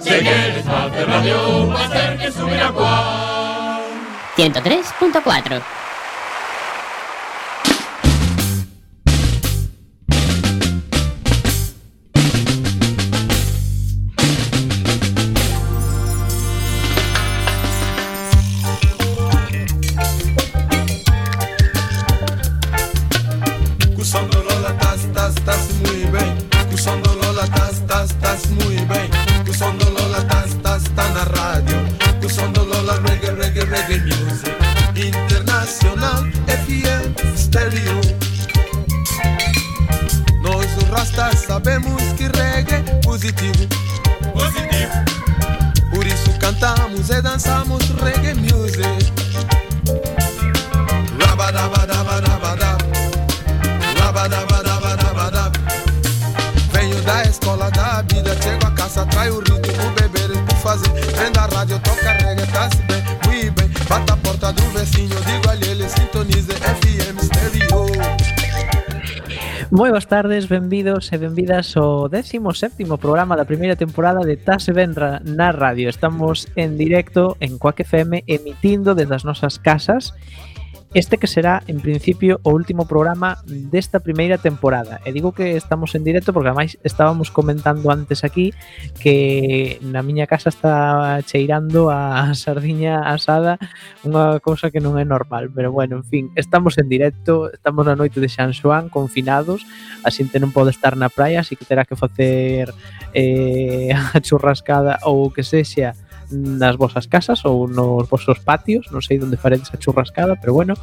Seguir Hace Radio, hacer que subirá 103.4 tardes, benvidos e benvidas ao 17º programa da primeira temporada de Tase Ben na Radio. Estamos en directo en Coac FM emitindo desde as nosas casas Este que será, en principio, o último programa desta primeira temporada. E digo que estamos en directo porque, ademais, estábamos comentando antes aquí que na miña casa está cheirando a sardiña asada unha cousa que non é normal. Pero, bueno, en fin, estamos en directo, estamos na noite de San Xoán, confinados, a xente non pode estar na praia, así que terá que facer eh, a churrascada ou o que sexa nas vosas casas ou nos vosos patios, non sei onde faredes a churrascada, pero bueno.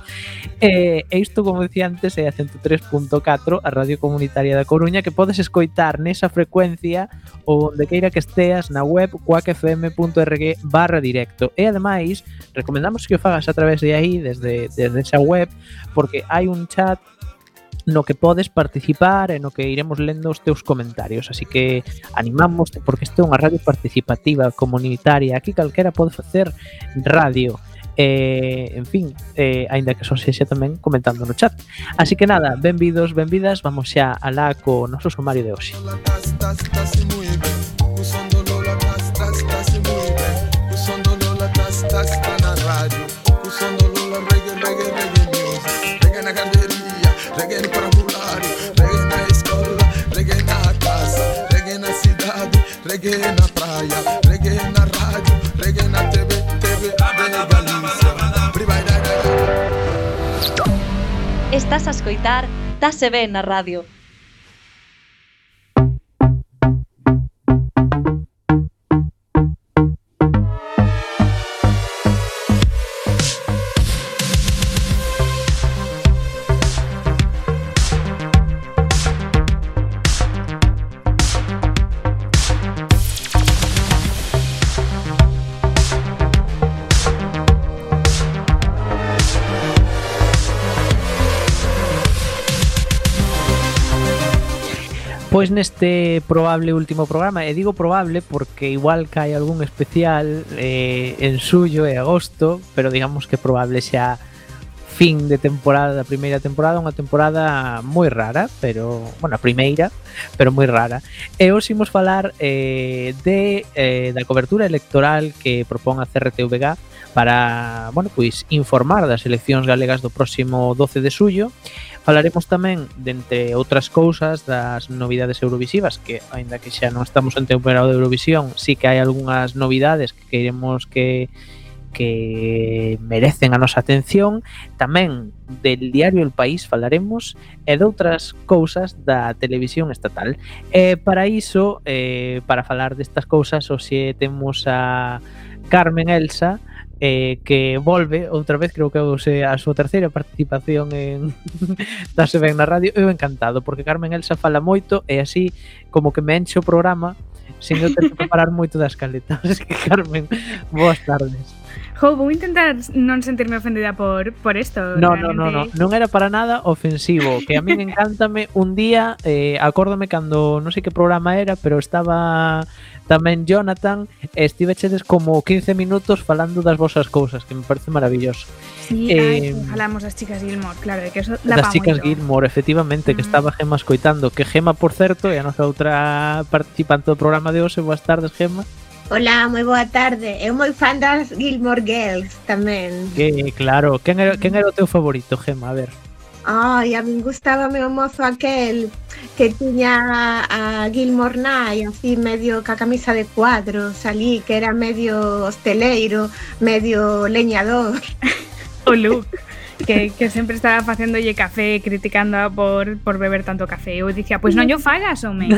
Eh, e isto, como dicía antes, é a 103.4, a Radio Comunitaria da Coruña, que podes escoitar nesa frecuencia ou onde queira que esteas na web cuacfm.org barra directo. E ademais, recomendamos que o fagas a través de aí, desde, desde esa web, porque hai un chat no que podes participar e no que iremos lendo os teus comentarios. Así que animamos porque este é unha radio participativa, comunitaria. Aquí calquera pode facer radio. Eh, en fin, eh, aínda que son sexa tamén comentando no chat. Así que nada, benvidos, benvidas, vamos xa alá co noso sumario de hoxe. Estás a escoitar Tase Ben na radio. Pois neste probable último programa, e digo probable porque igual cae algún especial eh, en suyo e agosto, pero digamos que probable xa fin de temporada, da primeira temporada, unha temporada moi rara, pero, bueno, a primeira, pero moi rara. E hoxe imos falar eh, de, eh, da cobertura electoral que propón a CRTVG para, bueno, pois informar das eleccións galegas do próximo 12 de suyo. Falaremos tamén, dentre outras cousas, das novidades eurovisivas, que, aínda que xa non estamos en temporada de Eurovisión, sí que hai algunhas novidades que queremos que que merecen a nosa atención, tamén del diario El País falaremos e de outras cousas da televisión estatal. E para iso, eh, para falar destas cousas, hoxe temos a Carmen Elsa, eh, que volve outra vez, creo que é a súa terceira participación en Dase Ben na radio, eu encantado, porque Carmen Elsa fala moito e así como que me enche o programa sen eu ter que preparar moito das caletas. Carmen, boas tardes. Jo, vou intentar non sentirme ofendida por, por isto. No, realmente. no, no, no, non era para nada ofensivo, que a min encántame un día, eh, acórdome cando, non sei que programa era, pero estaba tamén Jonathan, estivechedes como 15 minutos falando das vosas cousas, que me parece maravilloso. Sí, eh, ai, falamos das chicas Gilmore, claro, que eso la Das chicas moito. Gilmore, efectivamente, mm. que estaba Gema escoitando, que Gema, por certo, é a nosa outra participante do programa de hoxe, boas tardes, Gema. Hola, moi boa tarde. Eu moi fan das Gilmore Girls tamén. Que claro, quen era, quen era o teu favorito, Gema? A ver. Ai, a min gustaba o mozo aquel que tiña a Gilmore Night así medio ca camisa de cuadros ali, que era medio hosteleiro, medio leñador. O Luke. que, que sempre estaba facéndolle café criticando por, por beber tanto café. Eu dicía, pois pues non yo fagas, home.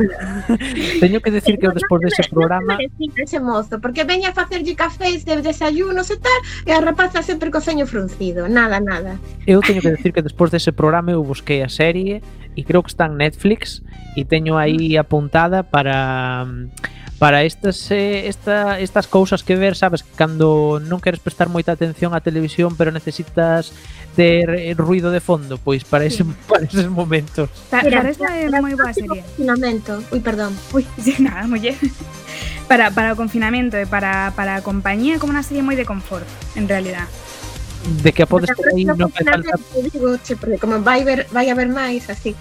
Teño que decir que eu despois dese programa... Ese mozo, porque veña a facerlle cafés de desayunos e tal, e a rapaza sempre co ceño fruncido. Nada, nada. Eu teño que decir que despois dese programa eu busquei a serie e creo que está en Netflix e teño aí apuntada para para estas eh, esta, estas cousas que ver, sabes, cando non queres prestar moita atención á televisión, pero necesitas ter eh, ruido de fondo, pois para ese Sí. para eses momentos. Pa, Mira, Para esa é moi boa serie Confinamento. Ui, perdón. Ui, nada, muller Para, para o confinamento e para, para a compañía como unha serie moi de confort, en realidad De que a podes ter aí Pero non fai falta confinamento, digo, che, porque como vai ver, vai haber máis, así,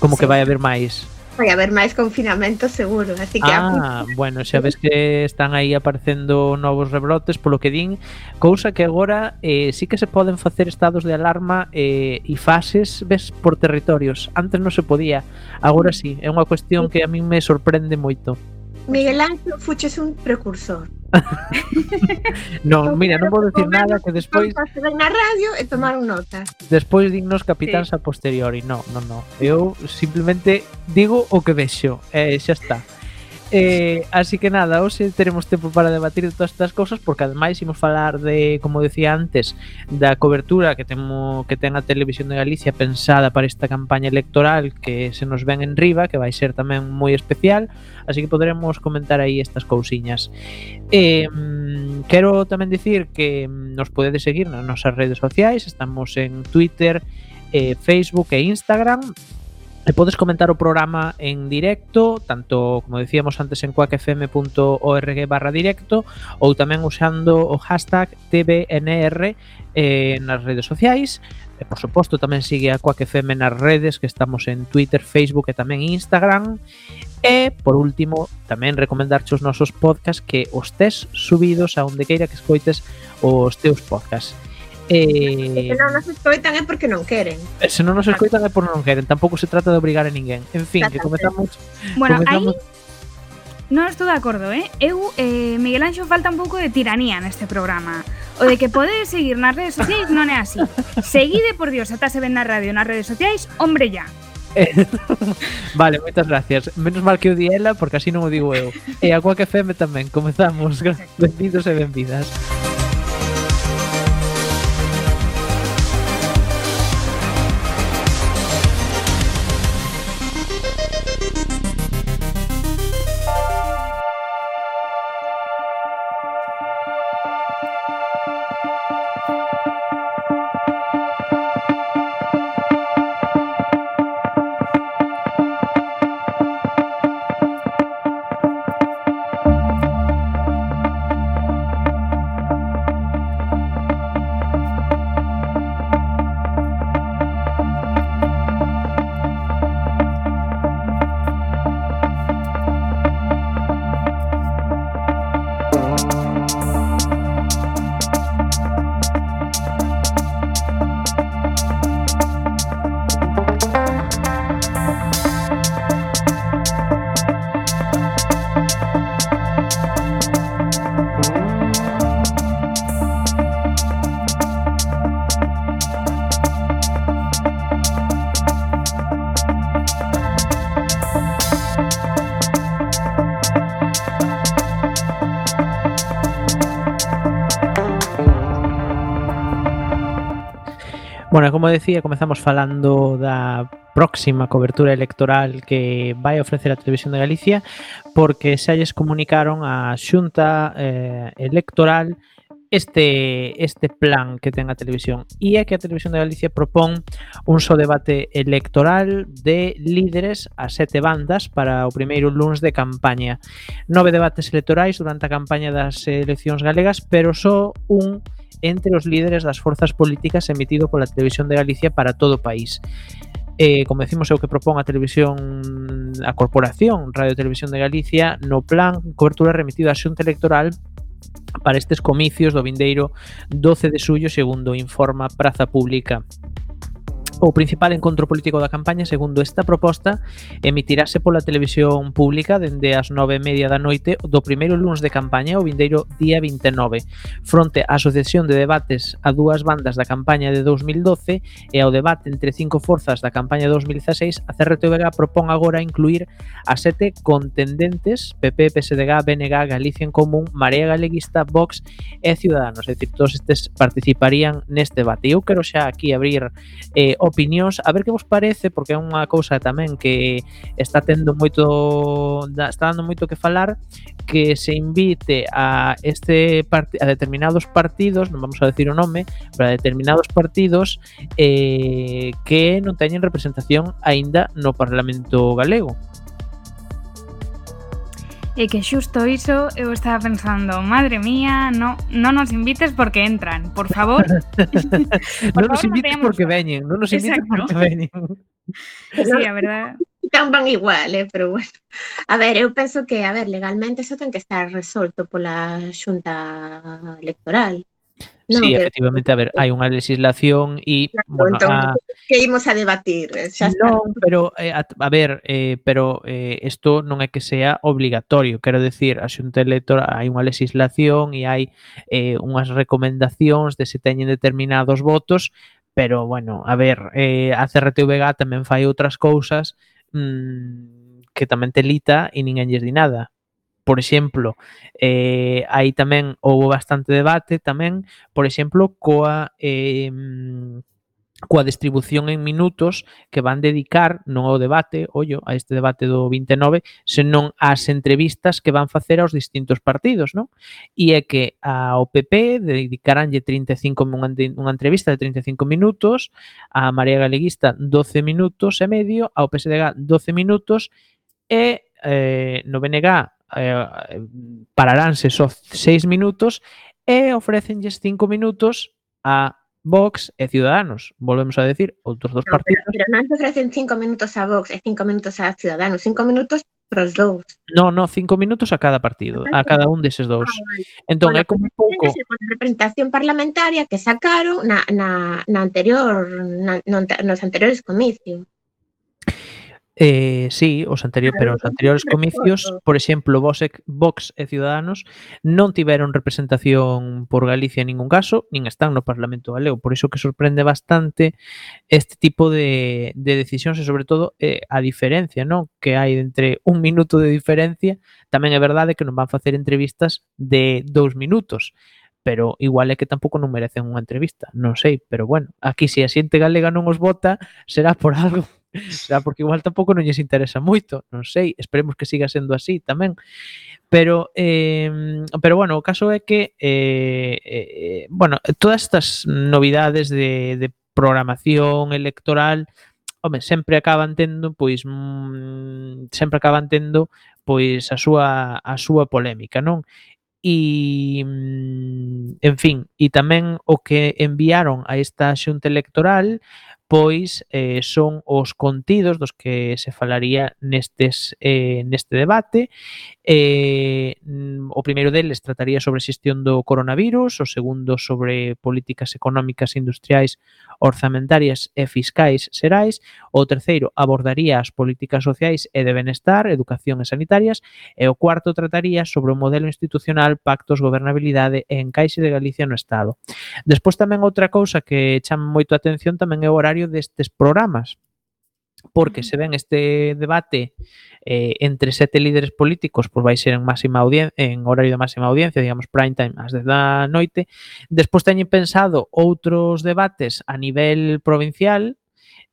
como que Sí. vai haber máis. vai haber máis confinamento seguro, así que Ah, bueno, xa ves que están aí aparecendo novos rebrotes polo que din, cousa que agora eh, sí que se poden facer estados de alarma eh, e fases ves por territorios. Antes non se podía, agora mm. sí, é unha cuestión que a min me sorprende moito. Miguel Ángel fuches un precursor. non, mira, non vou decir nada que despois na radio e tomaron nota. Despois dignos capitáns sí. a posteriori. Non, non, non. Eu simplemente digo o que vexo e eh, xa está. Eh, así que nada, hoxe teremos tempo para debatir de todas estas cousas porque ademais imos falar de, como decía antes, da cobertura que temo que ten a Televisión de Galicia pensada para esta campaña electoral que se nos ven en riba, que vai ser tamén moi especial, así que poderemos comentar aí estas cousiñas. Eh, quero tamén dicir que nos podedes seguir nas nosas redes sociais, estamos en Twitter, eh, Facebook e Instagram E podes comentar o programa en directo, tanto, como decíamos antes, en cuacfm.org barra directo, ou tamén usando o hashtag TVNR eh, nas redes sociais. E, por suposto, tamén sigue a cuacfm nas redes, que estamos en Twitter, Facebook e tamén Instagram. E, por último, tamén recomendarche os nosos podcasts que os tes subidos a onde queira que escoites os teus podcasts. Eh... Se non nos escoitan é porque non queren. Se non nos escoitan é porque non queren. Tampouco se trata de obrigar a ninguén. En fin, que comezamos... Bueno, comezamos... aí non estou de acordo, eh? Eu, eh, Miguel Anxo, falta un pouco de tiranía neste programa. O de que podedes seguir nas redes sociais non é así. Seguide, por Dios, ata se ven na radio nas redes sociais, hombre ya. vale, moitas gracias Menos mal que o di ela, porque así non o digo eu E a Quack FM tamén, comezamos Benvidos e benvidas Benvidas Bueno, como decía, comezamos falando da próxima cobertura electoral que vai ofrecer a Televisión de Galicia porque xa lles comunicaron a Xunta eh, Electoral este este plan que ten a televisión e é que a televisión de Galicia propón un só debate electoral de líderes a sete bandas para o primeiro luns de campaña. Nove debates electorais durante a campaña das eleccións galegas, pero só un entre os líderes das forzas políticas emitido pola Televisión de Galicia para todo o país. Eh, como decimos, é o que propón a televisión a corporación Radio Televisión de Galicia no plan cobertura remitido á xunta electoral para estes comicios do vindeiro 12 de suyo, segundo informa Praza Pública. O principal encontro político da campaña, segundo esta proposta, emitirase pola televisión pública dende as nove e media da noite do primeiro lunes de campaña o vindeiro día 29, fronte á sucesión de debates a dúas bandas da campaña de 2012 e ao debate entre cinco forzas da campaña de 2016, a CRTVG propón agora incluir a sete contendentes PP, PSDG, BNG, Galicia en Común, Marea Galeguista, Vox e Ciudadanos. É dicir, todos estes participarían neste debate. Eu quero xa aquí abrir eh, o opinións, a ver que vos parece, porque é unha cousa tamén que está tendo moito está dando moito que falar que se invite a este a determinados partidos, non vamos a decir o nome, pero a determinados partidos eh, que non teñen representación aínda no Parlamento galego. E que xusto iso eu estaba pensando, madre mía, no, non nos invites porque entran, por favor. por non nos invites no porque veñen, non nos invites Exacto. porque veñen. sí, a verdade. Tan van igual, eh, pero bueno. A ver, eu penso que, a ver, legalmente eso ten que estar resolto pola xunta electoral. No, sí, pero... efectivamente, a ver, hai unha legislación e... Claro, bueno, entón, a... Ah, que imos a debatir? Xa está. Non, pero, eh, a, a ver, eh, pero isto eh, non é que sea obligatorio, quero decir, a xunta electoral hai unha legislación e hai eh, unhas recomendacións de se teñen determinados votos, pero, bueno, a ver, eh, a CRTVG tamén fai outras cousas mmm, que tamén te lita e ninguén lles di nada por exemplo, eh, aí tamén houve bastante debate tamén, por exemplo, coa eh, coa distribución en minutos que van dedicar non ao debate, ollo, a este debate do 29, senón ás entrevistas que van facer aos distintos partidos, non? E é que ao PP dedicaranlle 35 unha entrevista de 35 minutos, a María Galeguista 12 minutos e medio, ao PSDG 12 minutos e eh, no BNG eh, pararánse só seis minutos e ofrecenlles cinco minutos a Vox e Ciudadanos. Volvemos a decir, outros dos no, partidos. Pero, pero non se ofrecen cinco minutos a Vox e cinco minutos a Ciudadanos. Cinco minutos pros dous. No, no, cinco minutos a cada partido, a cada un deses dous. Ah. Entón, bueno, é como un pouco... Con representación parlamentaria que sacaron na, na, na anterior, na, nos anteriores comicios. Eh, sí, os anteriores, pero os anteriores comicios, por exemplo, Vox, Vox e Ciudadanos non tiveron representación por Galicia en ningún caso, nin están no Parlamento Galego, por iso que sorprende bastante este tipo de, de decisións e sobre todo eh, a diferencia, non? Que hai entre un minuto de diferencia, tamén é verdade que non van facer entrevistas de dous minutos, pero igual é que tampouco non merecen unha entrevista, non sei, pero bueno, aquí se a xente galega non os vota, será por algo. xa, porque igual tampouco non lles interesa moito, non sei, esperemos que siga sendo así tamén. Pero eh, pero bueno, o caso é que eh, eh, bueno, todas estas novidades de, de programación electoral home, sempre acaban tendo pois mm, sempre acaban tendo pois a súa a súa polémica, non? E mm, en fin, e tamén o que enviaron a esta xunta electoral pois eh, son os contidos dos que se falaría nestes, eh, neste debate. Eh, mm, o primeiro deles trataría sobre xestión do coronavirus, o segundo sobre políticas económicas, industriais, orzamentarias e fiscais serais, o terceiro abordaría as políticas sociais e de benestar, educación e sanitarias, e o cuarto trataría sobre o modelo institucional, pactos, gobernabilidade e encaixe de Galicia no Estado. Despois tamén outra cousa que chama moito a atención tamén é o horario necesario destes programas porque se ven este debate eh, entre sete líderes políticos, pois vai ser en máxima audiencia, en horario de máxima audiencia, digamos prime time ás 10 da noite. Despois teñen pensado outros debates a nivel provincial,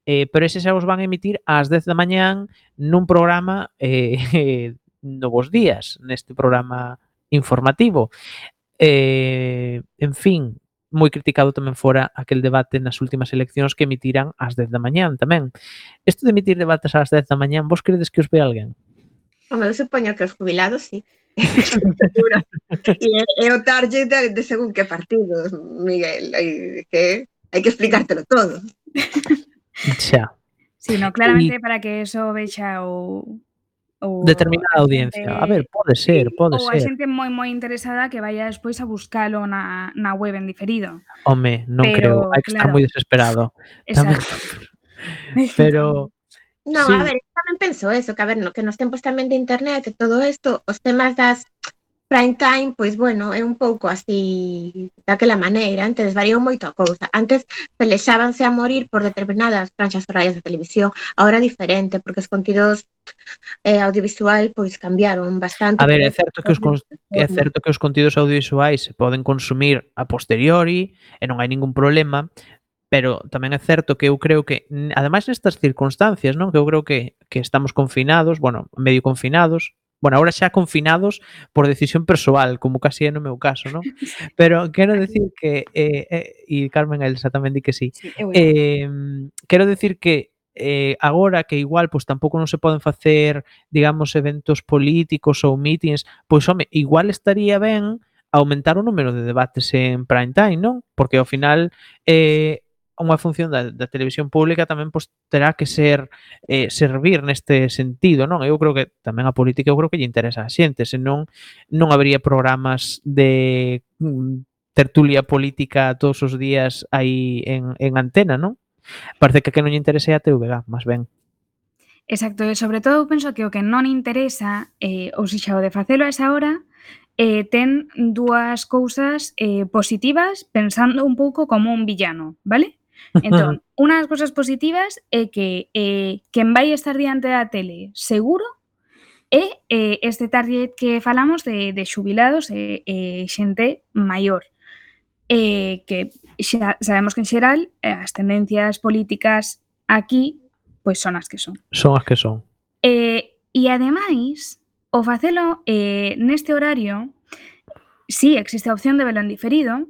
eh, pero ese xa os van a emitir ás 10 da mañán nun programa eh, Novos Días, neste programa informativo. Eh, en fin, moi criticado tamén fora aquel debate nas últimas eleccións que emitiran ás 10 da mañán tamén. Isto de emitir debates ás 10 da mañán, vos credes que os ve alguén? Home, eu supoño que os jubilados, sí. e é o target de, de según que partidos, Miguel, hai que, hai que explicártelo todo. Xa. Sí, no, claramente y... para que eso vexa o, ou determinada audiencia. A ver, pode ser, pode ou ser. Ou a xente moi moi interesada que vaya despois a buscalo na, na web en diferido. Home, non Pero, creo, hai que claro. moi desesperado. Exacto. Tamén... Pero No, sí. a ver, tamén penso eso, que a ver, no, que nos tempos tamén de internet e todo isto, os temas das prime time, pois bueno, é un pouco así daquela maneira, antes variou moito a cousa. Antes pelexábanse a morir por determinadas franxas horarias de televisión, agora é diferente, porque os contidos eh, audiovisual pois cambiaron bastante. A ver, é certo que os é certo que os contidos audiovisuais se poden consumir a posteriori eh, e non hai ningún problema, pero tamén é certo que eu creo que ademais nestas circunstancias, non? Que eu creo que que estamos confinados, bueno, medio confinados, bueno, ahora xa confinados por decisión persoal, como casi é no meu caso, non? Pero quero decir que eh, eh, e Carmen Elsa tamén di que sí. Sí, Eh, quero decir que eh, agora que igual pois tampouco non se poden facer, digamos, eventos políticos ou meetings, pois home, igual estaría ben aumentar o número de debates en prime time, non? Porque ao final eh, unha función da, da televisión pública tamén pois, terá que ser eh, servir neste sentido, non? Eu creo que tamén a política eu creo que lle interesa a xente, senón non habría programas de mm, tertulia política todos os días aí en, en antena, non? Parece que que non lle interese a TVG, máis ben. Exacto, e sobre todo eu penso que o que non interesa, eh, ou se xa o de facelo a esa hora, eh, ten dúas cousas eh, positivas pensando un pouco como un villano, vale? Entón, unha das cousas positivas é que eh, quen vai estar diante da tele seguro é eh, este target que falamos de, de xubilados e eh, eh, xente maior. Eh, que xa, sabemos que en xeral eh, as tendencias políticas aquí pois son as que son. Son as que son. Eh, e ademais, o facelo eh, neste horario, sí, existe a opción de velo en diferido,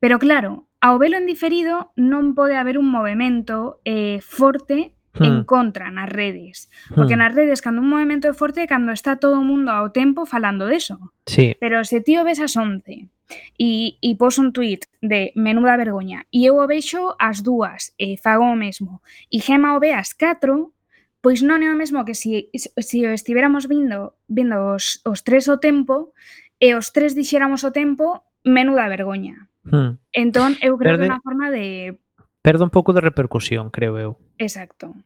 pero claro, ao velo en diferido non pode haber un movimento eh, forte hmm. en contra nas redes. Hmm. Porque hmm. nas redes, cando un movimento é forte, cando está todo o mundo ao tempo falando deso. Sí. Pero se ti o ves as 11 e, e pos un tweet de menuda vergoña e eu o vexo as dúas e fago o mesmo e Gema o ve as 4, pois non é o mesmo que se, si, se si o estivéramos vindo, vindo os, os tres o tempo e os tres dixéramos o tempo menuda vergoña. Hmm. Entón, eu creo perde, que é unha forma de... Perde un pouco de repercusión, creo eu. Exacto.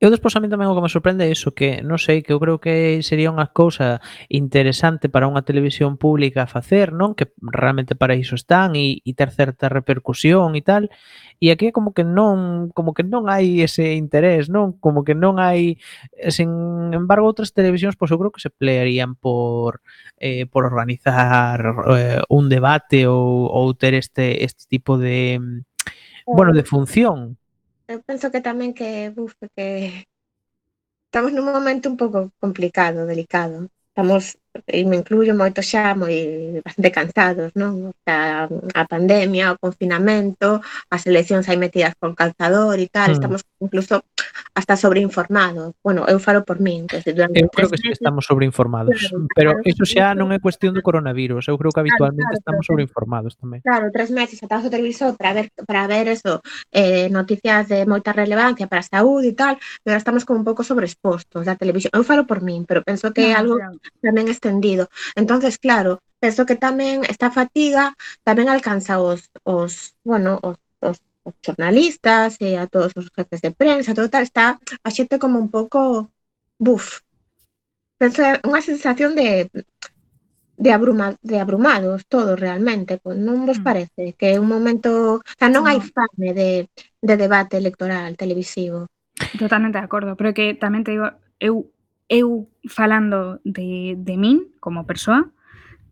Eu despois a mí tamén o que me sorprende é iso que, non sei, que eu creo que sería unha cousa interesante para unha televisión pública facer, non? Que realmente para iso están e, e ter certa repercusión e tal. E aquí é como que non, como que non hai ese interés, non? Como que non hai, sen embargo, outras televisións pois eu creo que se plearían por eh, por organizar eh, un debate ou, ou ter este este tipo de eh. bueno, de función. Eu penso que tamén que, uf, que estamos nun momento un pouco complicado, delicado. Estamos, e me incluyo moito xa moi bastante cansados, non? Xa a pandemia, o confinamento, as eleccións aí metidas con calzador e tal, mm. estamos incluso hasta sobreinformados. Bueno, eu falo por min, que durante Eu creo que meses... estamos sobreinformados, claro, pero claro, eso xa non é cuestión do coronavirus, eu creo que habitualmente claro, claro, estamos sobreinformados tamén. Claro, tres meses atrás ao televisor para ver para ver eso, eh, noticias de moita relevancia para a saúde e tal, pero estamos como un pouco sobreexpostos da televisión. Eu falo por min, pero penso que no, algo claro. tamén este extendido. Entonces, claro, penso que tamén esta fatiga tamén alcanza os, os bueno, os, os, os jornalistas e a todos os jefes de prensa, total, está a xente como un pouco buf. Penso unha sensación de de, abruma, de abrumados todos realmente, pues non vos mm. parece que é un momento, o sea, non hai fame de, de debate electoral televisivo. Totalmente de acordo, pero que tamén te digo, eu eu falando de, de min como persoa,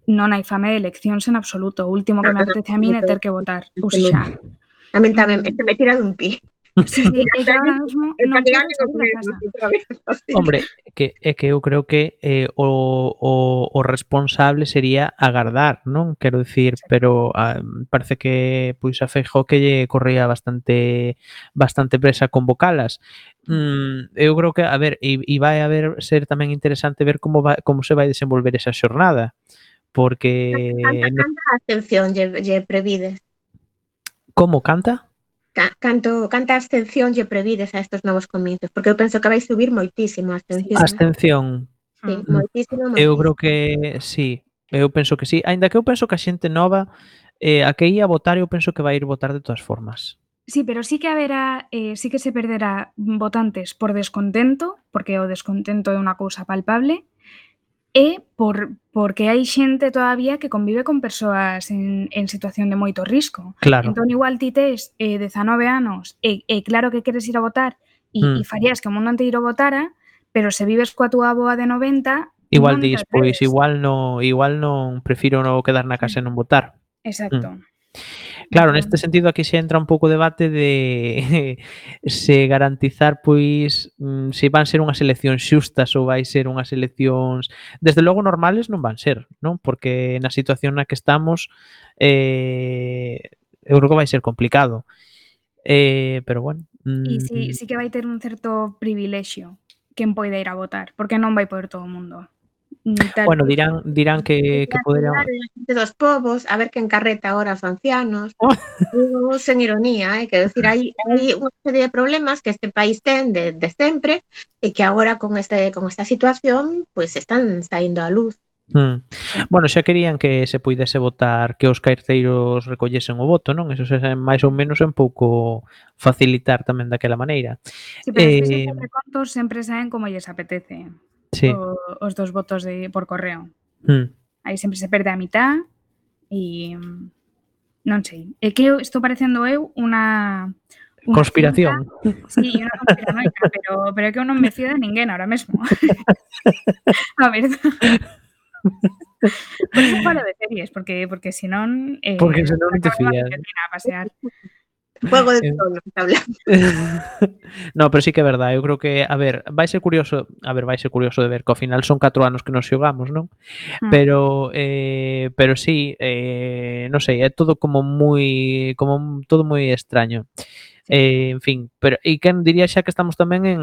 non hai fame de eleccións en absoluto. O último que me apetece a min é ter que votar. Ou xa. este me tira dun pi. Sí, sí, non Hombre, que, é que eu creo que eh, o, o, o responsable sería agardar, non? Quero dicir, pero ah, parece que pois a Feijó que lle corría bastante bastante presa convocalas. Mm, eu creo que, a ver, e, e vai a ver ser tamén interesante ver como va, como se vai desenvolver esa xornada, porque... Canta, canta abstención lle, lle previde. Como canta? canto, canta abstención lle prevides a estos novos comienzos? Porque eu penso que vai subir moitísimo a abstención. Abstención. Sí, moitísimo, moitísimo. Eu creo que sí, eu penso que sí. Ainda que eu penso que a xente nova eh, a que ia votar, eu penso que vai ir votar de todas formas. Sí, pero sí que haberá, eh, sí que se perderá votantes por descontento, porque o descontento é unha cousa palpable, e por porque hai xente todavía que convive con persoas en, en situación de moito risco. Claro. Entón, igual ti tes eh, 19 anos e, e claro que queres ir a votar e, mm. e farías que o mundo anteiro votara, pero se vives coa túa boa de 90... Igual dis, pois igual non, igual non prefiro non quedar na casa e hmm. non votar. Exacto. Mm. Claro, neste sentido aquí se entra un pouco o debate de se garantizar pois mm, se van ser unhas eleccións xustas ou vai ser unhas eleccións desde logo normales non van ser, non? Porque na situación na que estamos eh eu creo que vai ser complicado. Eh, pero bueno, E si, si que vai ter un certo privilexio quen poida ir a votar, porque non vai poder todo o mundo. Mm, tal bueno, dirán, dirán que, que poderán... Dos povos, a ver que encarreta ahora os ancianos. Oh. Digo, sen ironía, eh, que decir, hai, hai unha serie de problemas que este país ten de, de sempre e que agora con este con esta situación pues están saindo a luz. Mm. Bueno, xa querían que se puidese votar que os carteiros recollesen o voto, non? Eso xa máis ou menos un pouco facilitar tamén daquela maneira. Sí, pero eh... esos recontos sempre saen como lles apetece sí. o, os dos votos de, por correo. Mm. Aí sempre se perde a mitad e non sei. É que estou parecendo eu unha Una conspiración. Finta, sí, una conspiranoica, pero, pero é que eu non me fío de ninguén ahora mesmo. a ver. Por iso falo de series, porque, porque senón... Eh, porque senón non te fías. A pasear. Juego de eh, tronos, hablando. no, pero sí que é verdade, eu creo que, a ver, vai ser curioso, a ver, vai ser curioso de ver que ao final son 4 anos que nos xogamos, non? Mm. Pero eh, pero sí, eh, non sei, é todo como moi como todo moi extraño. Eh, en fin, pero e quen diría xa que estamos tamén en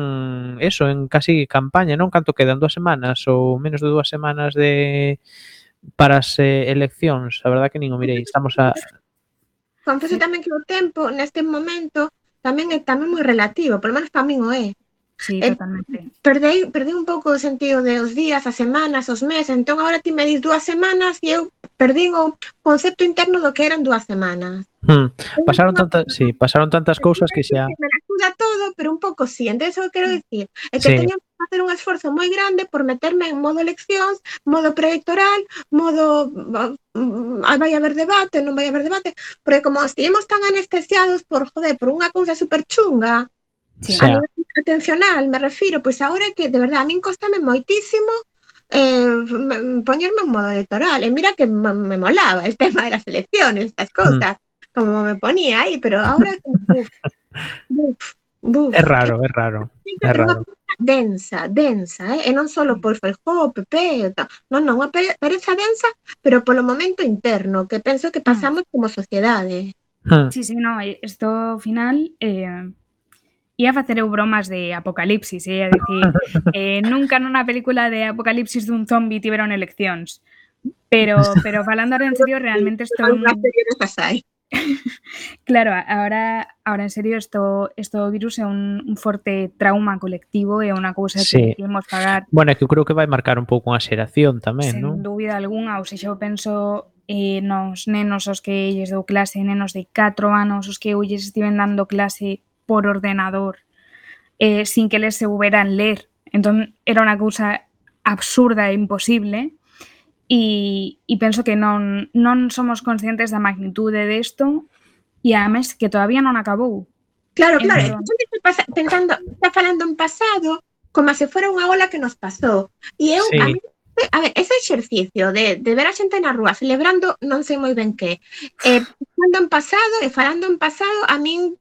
eso, en casi campaña, non? Canto quedan dúas semanas ou menos de dúas semanas de para as eh, eleccións, a verdad que nin o mirei, estamos a Confeso sí. tamén que o tempo neste momento tamén é tamén moi relativo, polo menos para min o é. Sí, eh, totalmente. Perdei, perdei un pouco o sentido de os días, as semanas, os meses. Entón, agora ti me dis dúas semanas e eu perdín o concepto interno do que eran dúas semanas. Hmm. Pasaron, tanta, sí, pasaron tantas cousas que xa... Me acuda todo, pero un pouco sí. Entón, eso quero hmm. dicir. É que sí. teño que facer un esforzo moi grande por meterme en modo eleccións, modo preelectoral, modo mm, ah, vai haber debate, non vai haber debate, porque como estivemos tan anestesiados por, joder, por unha cousa super chunga, Sí. A nivel atencional, me refiro, pois agora que de verdade a min costame moitísimo eh, poñerme en modo electoral. E mira que me, molaba el tema de las elecciones, estas cousas, como me ponía aí, pero ahora buf, buf, buf, é raro, é raro. Unha raro. Densa, densa, eh? e non só por Feijó, PP, e tal. non, non, unha pere- pereza densa, pero polo momento interno, que penso que pasamos como sociedade. Hmm. Sí, sí, no, isto ao final eh, ia facer eu bromas de apocalipsis, eh, a dicir, eh, nunca nunha película de apocalipsis dun zombi tiveron eleccións. Pero, pero falando ahora en serio, realmente estou... claro, ahora, ahora en serio, esto, esto virus é un, un forte trauma colectivo e unha cousa sí. que queremos pagar. Bueno, é que eu creo que vai marcar un pouco unha xeración tamén, non? Sen ¿no? dúbida alguna, ou seja, eu penso eh, nos nenos os que lles dou clase, nenos de 4 anos, os que eu lles estiven dando clase por ordenador, eh, sin que les se houberan ler. Entón, era unha cousa absurda e imposible, e, e penso que non, non somos conscientes da magnitude desto e a mes que todavía non acabou. Claro, entón... claro, entón, pasa, pensando, está falando en pasado como se fora unha ola que nos pasou. E eu, sí. a, mí, a ver, ese exercicio de, de ver a xente na rúa celebrando non sei moi ben que, eh, falando en pasado e falando en pasado, a min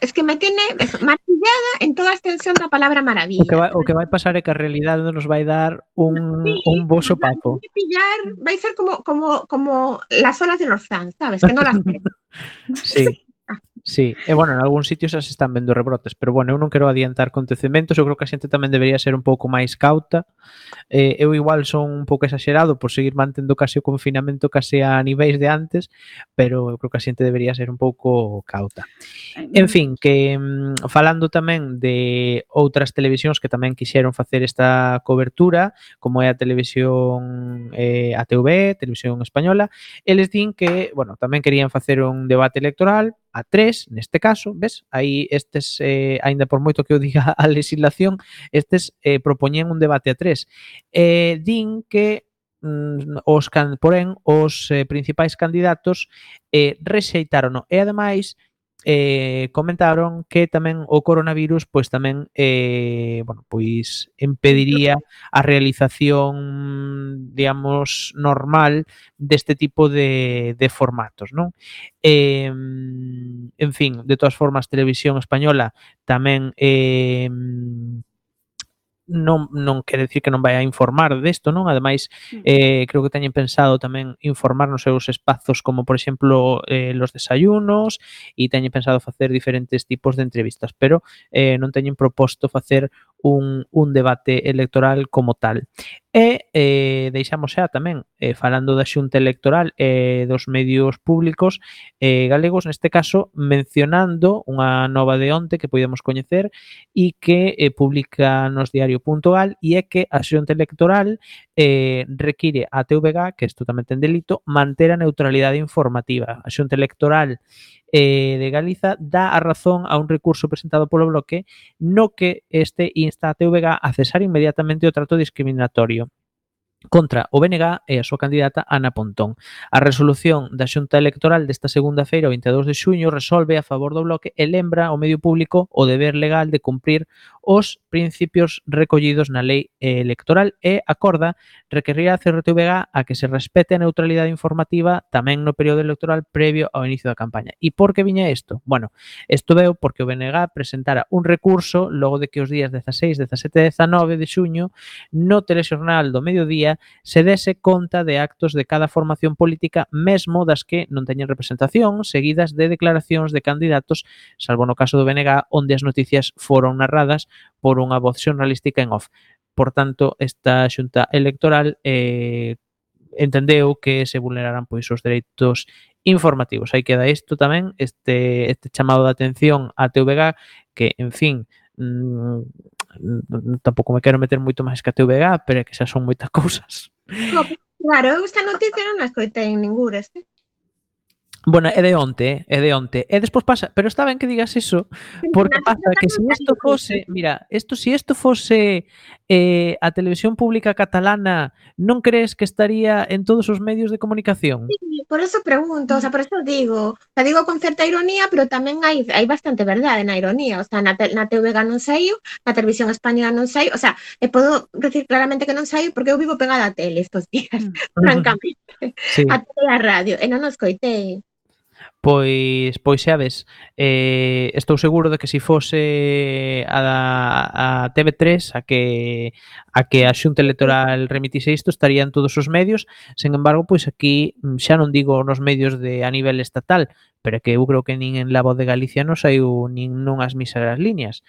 es que me tiene martillada en toda a extensión da palabra O maravilla. que vai, o que vai pasar é que a realidade nos vai dar un, Sí, un bo sopapo. Vai pillar, vai ser como como como las olas de los fans, sabes? Que no las. Sí. Sí, e bueno, en algúns sitios xa se están vendo rebrotes, pero bueno, eu non quero adiantar acontecementos, eu creo que a xente tamén debería ser un pouco máis cauta. Eh, eu igual son un pouco exagerado por seguir mantendo case o confinamento case a niveis de antes, pero eu creo que a xente debería ser un pouco cauta. En fin, que mm, falando tamén de outras televisións que tamén quixeron facer esta cobertura, como é a televisión eh, ATV, Televisión Española, eles din que, bueno, tamén querían facer un debate electoral, a 3, neste caso, ves, aí estes, eh, aínda por moito que eu diga a legislación, estes eh, propoñen un debate a 3. Eh, din que mm, os can, porén os eh, principais candidatos eh, rexeitaron e ademais eh, comentaron que tamén o coronavirus pois tamén eh, bueno, pois impediría a realización digamos normal deste tipo de, de formatos non? Eh, en fin, de todas formas Televisión Española tamén eh, non, non quere decir que non vai a informar desto, non? Ademais, mm. eh, creo que teñen pensado tamén informar nos seus espazos como, por exemplo, eh, los desayunos e teñen pensado facer diferentes tipos de entrevistas, pero eh, non teñen proposto facer un, un debate electoral como tal. E eh, deixamos xa tamén, eh, falando da xunta electoral e eh, dos medios públicos eh, galegos, neste caso mencionando unha nova de onte que podemos coñecer e que eh, publica nos diario.gal e é que a xunta electoral eh, require a TVG, que isto tamén ten delito, manter a neutralidade informativa. A xunta electoral eh, de Galiza dá a razón a un recurso presentado polo Bloque no que este insta a TVG a cesar inmediatamente o trato discriminatorio contra o BNG e a súa candidata Ana Pontón. A resolución da Xunta Electoral desta segunda feira, o 22 de xuño, resolve a favor do bloque e lembra ao medio público o deber legal de cumprir os principios recollidos na lei electoral e acorda requerir a CRTVG a que se respete a neutralidade informativa tamén no período electoral previo ao inicio da campaña. E por que viña isto? Bueno, isto veo porque o BNG presentara un recurso logo de que os días 16, 17 e 19 de xuño no telexornal do mediodía Se dese conta de actos de cada formación política mesmo das que non teñen representación, seguidas de declaracións de candidatos, salvo no caso do BNG, onde as noticias foron narradas por unha voz xornalística en off. Por tanto, esta xunta electoral eh, entendeu que se vulneraran pois os dereitos informativos. Aí queda isto tamén, este este chamado de atención a TVG que, en fin, mmm, tampouco me quero meter moito máis que a TVG, pero é que xa son moitas cousas. Claro, eu esta noticia non a escoitei en ningures. este. Bueno, é de onte, é de onte. E despois pasa, pero está ben que digas iso, porque pasa que se si isto fose, mira, isto se si isto fose eh, a televisión pública catalana non crees que estaría en todos os medios de comunicación? Sí, por eso pregunto, o sea, por eso digo, o sea, digo con certa ironía, pero tamén hai, hai bastante verdade na ironía, o sea, na, te, na TVG non saiu, na televisión española non saiu, o sea, e podo decir claramente que non saiu porque eu vivo pegada á tele estos días, mm. francamente, sí. a tele a radio, e non os coitei. Pois, pois xa ves, eh, estou seguro de que se si fose a, a TV3 a que a que a Xunta Electoral remitise isto, estarían todos os medios. Sen embargo, pois aquí mm, xa non digo nos medios de a nivel estatal, pero que eu creo que nin en La Voz de Galicia non saiu nin nunhas míseras líneas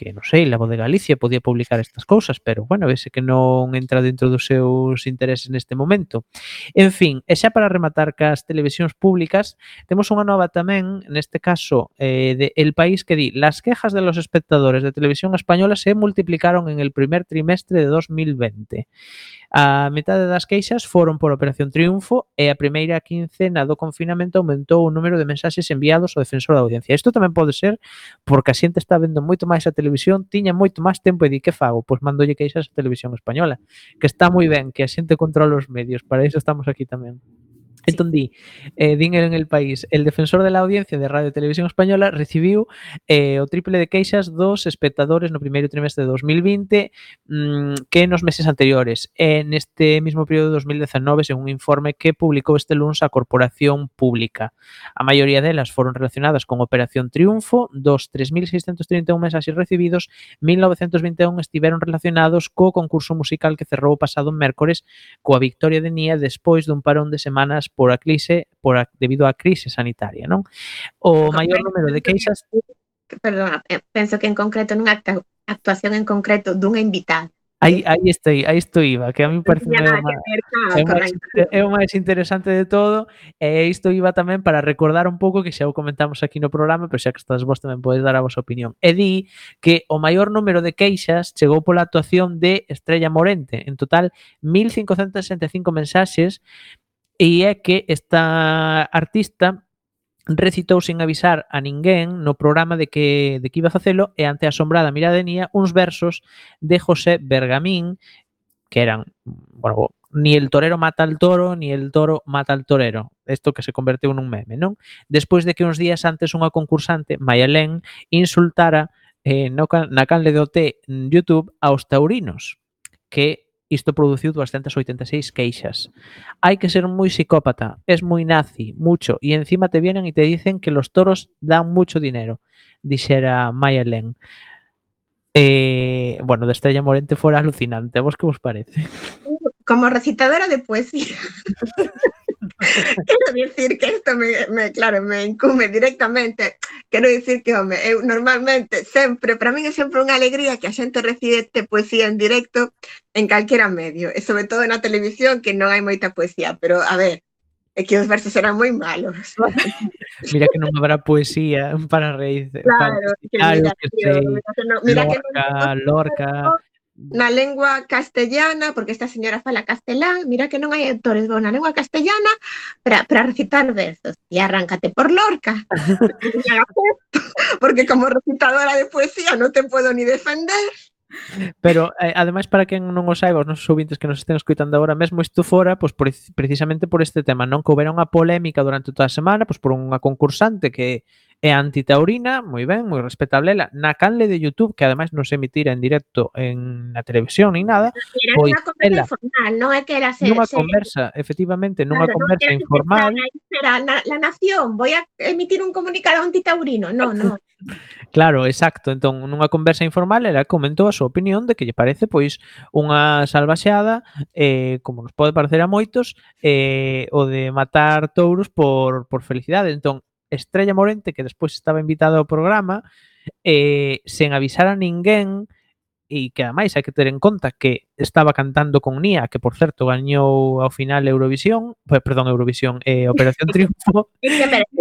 que non sei, Lavo de Galicia podía publicar estas cousas, pero bueno, vese que non entra dentro dos seus intereses neste momento. En fin, e xa para rematar cas televisións públicas, temos unha nova tamén, neste caso, eh, de El País que di las quejas de los espectadores de televisión española se multiplicaron en el primer trimestre de 2020. A metade das queixas foron por Operación Triunfo e a primeira quincena do confinamento aumentou o número de mensaxes enviados ao defensor da audiencia. Isto tamén pode ser porque a xente está vendo moito máis a televisión, tiña moito máis tempo e di que fago? Pois mandolle queixas a televisión española, que está moi ben, que a xente controla os medios, para iso estamos aquí tamén. Entón di, eh, din en el país, el defensor de la audiencia de Radio e Televisión Española recibiu eh, o triple de queixas dos espectadores no primeiro trimestre de 2020 mm, que nos meses anteriores. E neste mismo período de 2019, según un informe que publicou este lunes a Corporación Pública. A maioría delas foron relacionadas con Operación Triunfo, dos 3.631 mensaxes recibidos, 1.921 estiveron relacionados co concurso musical que cerrou o pasado mércores coa victoria de Nia despois dun parón de semanas por a crise por a, debido á crise sanitaria, non? O maior número de queixas Perdona, eh, penso que en concreto nunha actuación en concreto dunha invitada Aí, aí estou, aí estou iba, que a mí parece é, é, máis, é o máis interesante de todo e isto iba tamén para recordar un pouco que xa o comentamos aquí no programa, pero xa que estás vos tamén podes dar a vosa opinión. E di que o maior número de queixas chegou pola actuación de Estrella Morente, en total 1565 mensaxes E é que esta artista recitou sin avisar a ninguén no programa de que, de que iba a facelo e ante a asombrada miradenía uns versos de José Bergamín que eran, bueno, ni el torero mata al toro, ni el toro mata al torero. Isto que se converteu nun meme, non? Despois de que uns días antes unha concursante, Mayalén, insultara eh, no, na canle do T en YouTube aos taurinos, que Isto produciu 286 queixas. Hai que ser moi psicópata, es moi nazi, mucho, e encima te vienen e te dicen que los toros dan mucho dinero, dixera Maya Len. Eh, bueno, de Estrella Morente fora alucinante. ¿A vos que vos parece? Como recitadora de poesía. Quero dicir que isto me, me, claro, me incume directamente. Quero dicir que, home, eu normalmente sempre, para min é sempre unha alegría que a xente recite poesía en directo en calquera medio, e sobre todo na televisión que non hai moita poesía, pero a ver, é que os versos eran moi malos. Mira que non habrá poesía para reír. Claro, que claro mira, que tío, mira que non- mira que non- Lorca, Lorca. na lengua castellana, porque esta señora fala castelán, mira que non hai autores, bo na lengua castellana para recitar versos. E arráncate por Lorca. porque como recitadora de poesía non te podo ni defender. Pero, eh, ademais, para quen non o saiba, os nosos ouvintes que nos estén escuitando agora mesmo, isto fora pois, por, precisamente por este tema, non? Que houbera unha polémica durante toda a semana pois, por unha concursante que e Antitaurina, moi ben, moi respetablera, na canle de YouTube, que ademais non se emitira en directo en na televisión ni nada. Era pois unha conversa ela, informal, non é que era ser... Nunha conversa, efectivamente, nunha claro, conversa no informal. Era na, la nación, voy a emitir un comunicado antitaurino, non, non. Claro, exacto. Entón, nunha conversa informal, ela comentou a súa opinión de que lle parece pois unha salvaxeada, eh, como nos pode parecer a moitos, eh, o de matar touros por, por felicidade. Entón, Estrella Morente, que despois estaba invitada ao programa, eh, sen avisar a ninguén, e que ademais hai que ter en conta que estaba cantando con Nia, que por certo gañou ao final Eurovisión, pues, perdón, Eurovisión, eh, Operación Triunfo. que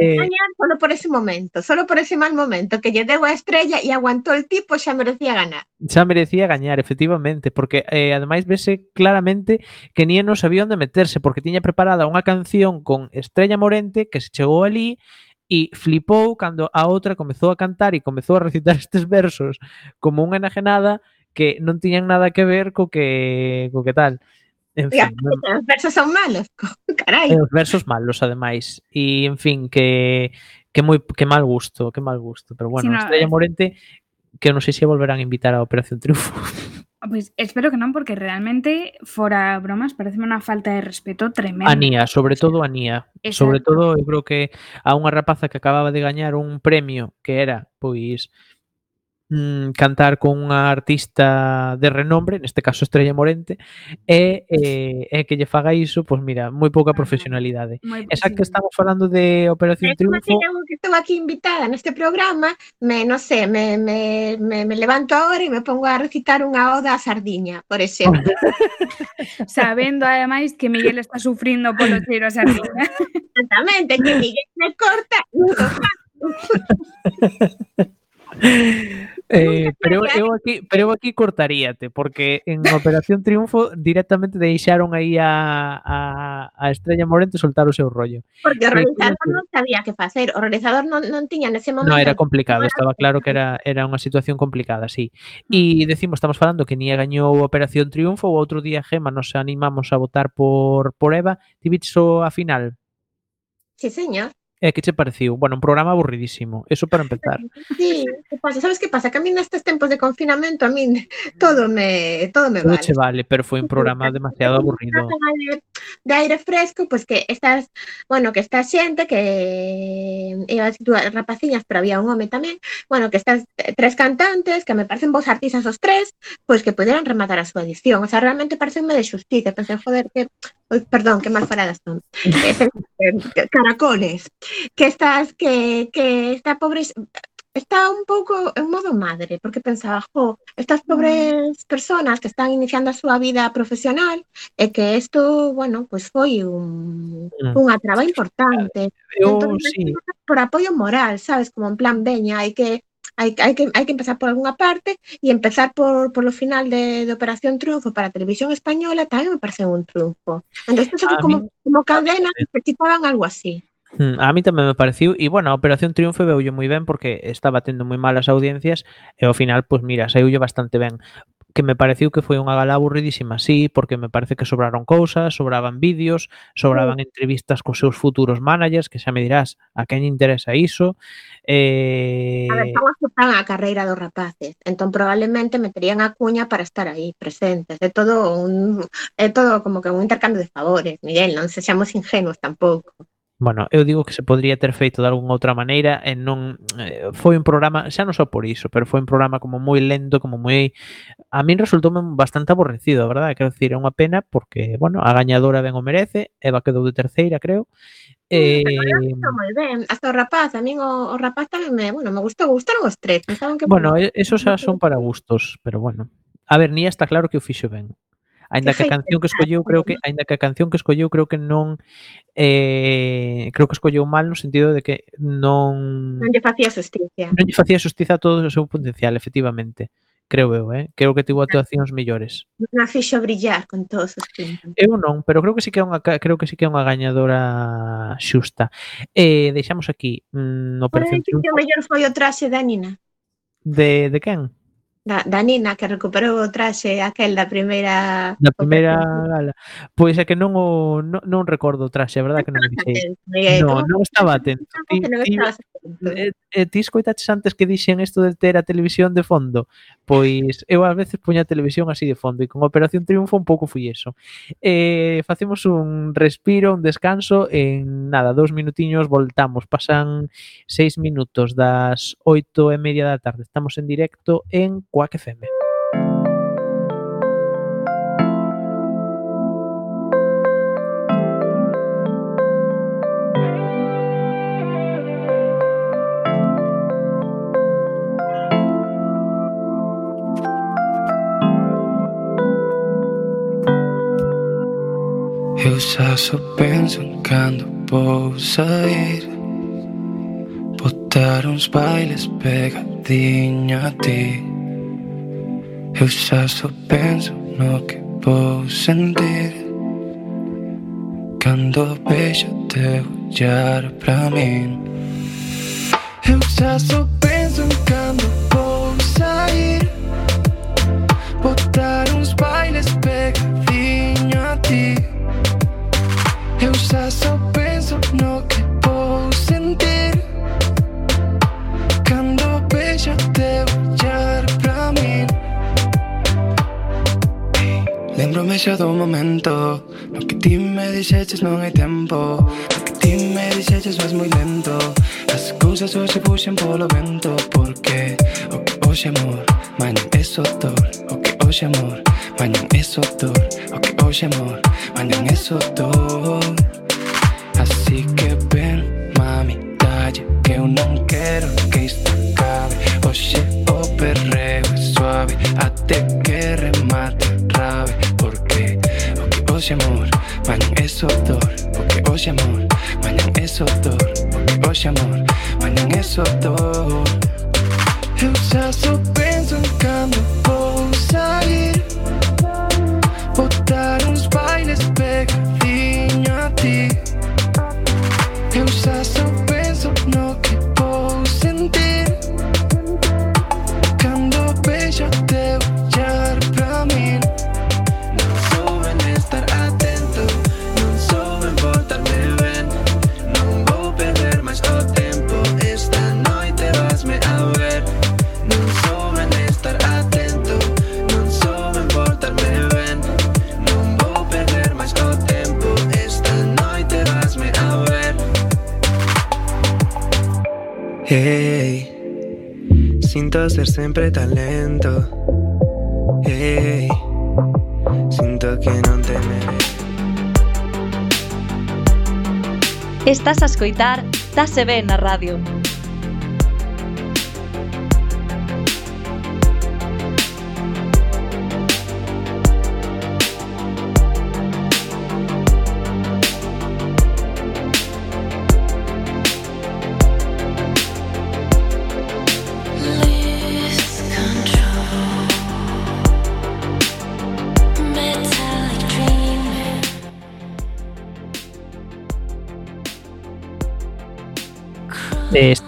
eh, solo por ese momento, solo por ese mal momento, que lle deu a estrella e aguantou el tipo, xa merecía ganar. Xa merecía gañar, efectivamente, porque eh, ademais vese claramente que Nia non sabía onde meterse, porque tiña preparada unha canción con Estrella Morente que se chegou ali e flipou cando a outra comezou a cantar e comezou a recitar estes versos como unha enajenada que non tiñan nada que ver co que co que tal. En fin, non... Os versos son malos, carai. Eh, os versos malos ademais. E en fin, que que moi que mal gusto, que mal gusto, pero bueno, si no, Estrella eh. Morente que non sei se volverán a invitar a Operación Triunfo. Pois espero que non, porque realmente, fora bromas, parece unha falta de respeto tremenda. A Nia, sobre todo a Nia. Sobre Exacto. todo, eu creo que a unha rapaza que acababa de gañar un premio que era, pois, mm, cantar con unha artista de renombre, neste caso Estrella Morente, e, e, e que lle faga iso, pois pues mira, moi pouca profesionalidade. Moi Esa que estamos falando de Operación Triunfo... Eu que estou aquí invitada neste programa, me, non sé, me, me, me, me levanto agora e me pongo a recitar unha oda a Sardiña, por exemplo. Sabendo, ademais, que Miguel está sufrindo polo cheiro a Sardiña. Exactamente, que Miguel me corta Eh, pero, eu aquí, pero eu aquí cortaríate, porque en Operación Triunfo directamente deixaron aí a, a, a Estrella Morente soltar o seu rollo. Porque o realizador non sabía que facer, o realizador non, non tiña nese momento. No, era complicado, estaba claro que era, era unha situación complicada, sí. Mm. E decimos, estamos falando que Nia gañou Operación Triunfo, o outro día Gema nos animamos a votar por, por Eva, ti viches a final? Sí, señor. E que che pareciu? Bueno, un programa aburridísimo, eso para empezar. Sí, que pasa? Sabes que pasa? Que a mí nestes tempos de confinamento a mí todo me todo me Todo vale. che vale, pero foi un programa demasiado aburrido. de, aire fresco, pues que estas, bueno, que esta xente que iba a tú, rapaciñas, pero había un home tamén, bueno, que estas eh, tres cantantes, que me parecen vos artistas os tres, pues que pudieran rematar a súa edición. O sea, realmente parecenme de xusticia. Pensei, joder, que perdón, que mal faladas son, eh, caracoles, que estás, que, que esta pobre, está un pouco en modo madre, porque pensaba, jo, estas pobres personas que están iniciando a súa vida profesional, e que isto, bueno, pois pues foi un, mm. unha traba importante. Eu, entón, sí. por apoio moral, sabes, como en plan, veña, hai que hai que hai que empezar por algunha parte e empezar por por lo final de, de Operación Triunfo para televisión española tamén me parece un triunfo. A como, min- como cadena necesitaban algo así. Mm, A mí tamén me pareciu e bueno, a Operación Triunfo veulle moi ben porque estaba tendo moi malas audiencias e ao final, pois mira, saíulle bastante ben. que me pareciu que foi unha gala aburridísima, sí, porque me parece que sobraron cousas, sobraban vídeos, sobraban mm. entrevistas cos seus futuros managers, que xa me dirás a quen interesa iso. Eh... A ver, non aceptan a carreira dos rapaces, entón probablemente meterían a cuña para estar aí presentes. É todo un, é todo como que un intercambio de favores, Miguel, non sexamos ingenuos tampouco bueno, eu digo que se podría ter feito de algunha outra maneira e non eh, foi un programa, xa non só por iso, pero foi un programa como moi lento, como moi a min resultou bastante aborrecido, a verdade, quero dicir, é unha pena porque, bueno, a gañadora ben o merece, Eva quedou de terceira, creo. Eh, moi ben, hasta o rapaz, a min o, o rapaz tamén me, bueno, me gustou, gustaron os tres, pensaban que Bueno, esos xa son para gustos, pero bueno. A ver, Nia está claro que o fixo ben. Ainda que a canción que escolleu, creo que ainda que a canción que escolleu creo que non eh, creo que escolleu mal no sentido de que non non lle facía justicia. Non lle facía xustiza a todo o seu potencial, efectivamente creo eu, eh? creo que tivo actuacións mellores. Non a fixo brillar con todos os pintos. Eu non, pero creo que sí que é unha creo que sí que é unha gañadora xusta. Eh, deixamos aquí mm, no pois perfil. Que o mellor foi o traxe da Nina. De de quen? Da, da Nina, que recuperou o traxe aquel da primeira... Da primeira gala. Pois é que non o non, non recordo o traxe, a verdade que non o dixei. No, non estaba atento. Ti, ti, e, e ti escoitaches antes que dixen isto de ter a televisión de fondo? Pois eu ás veces poño a televisión así de fondo e con Operación Triunfo un pouco fui eso. Eh, facemos un respiro, un descanso, en nada, dous minutiños voltamos. Pasan seis minutos das oito e media da tarde. Estamos en directo en Coac FM. Eu só penso en cando vou sair. Botar uns bailes pegadiño a ti. Eu xa só penso no que vou sentir. Cando vexo teu ollar pra min. Eu xa só penso en cando Lembrome xa do momento. No que ti me dixeches non hai tempo No que ti me dixeches vas moi lento. As cousas hoxe puxen polo vento Porque o que hoxe amor Mañan é só dor O que amor Mañan é só dor O que amor Mañan é só dor Así que hoxe amor Mañan é só dor O que hoxe amor Mañan é só dor O que hoxe amor Mañan é só dor Eu xa só penso en vou sair Botar uns Hey, siento ser sempre tan lento. Hey, sinto que non te merezco. Estás a escoitar Tase Ben na radio.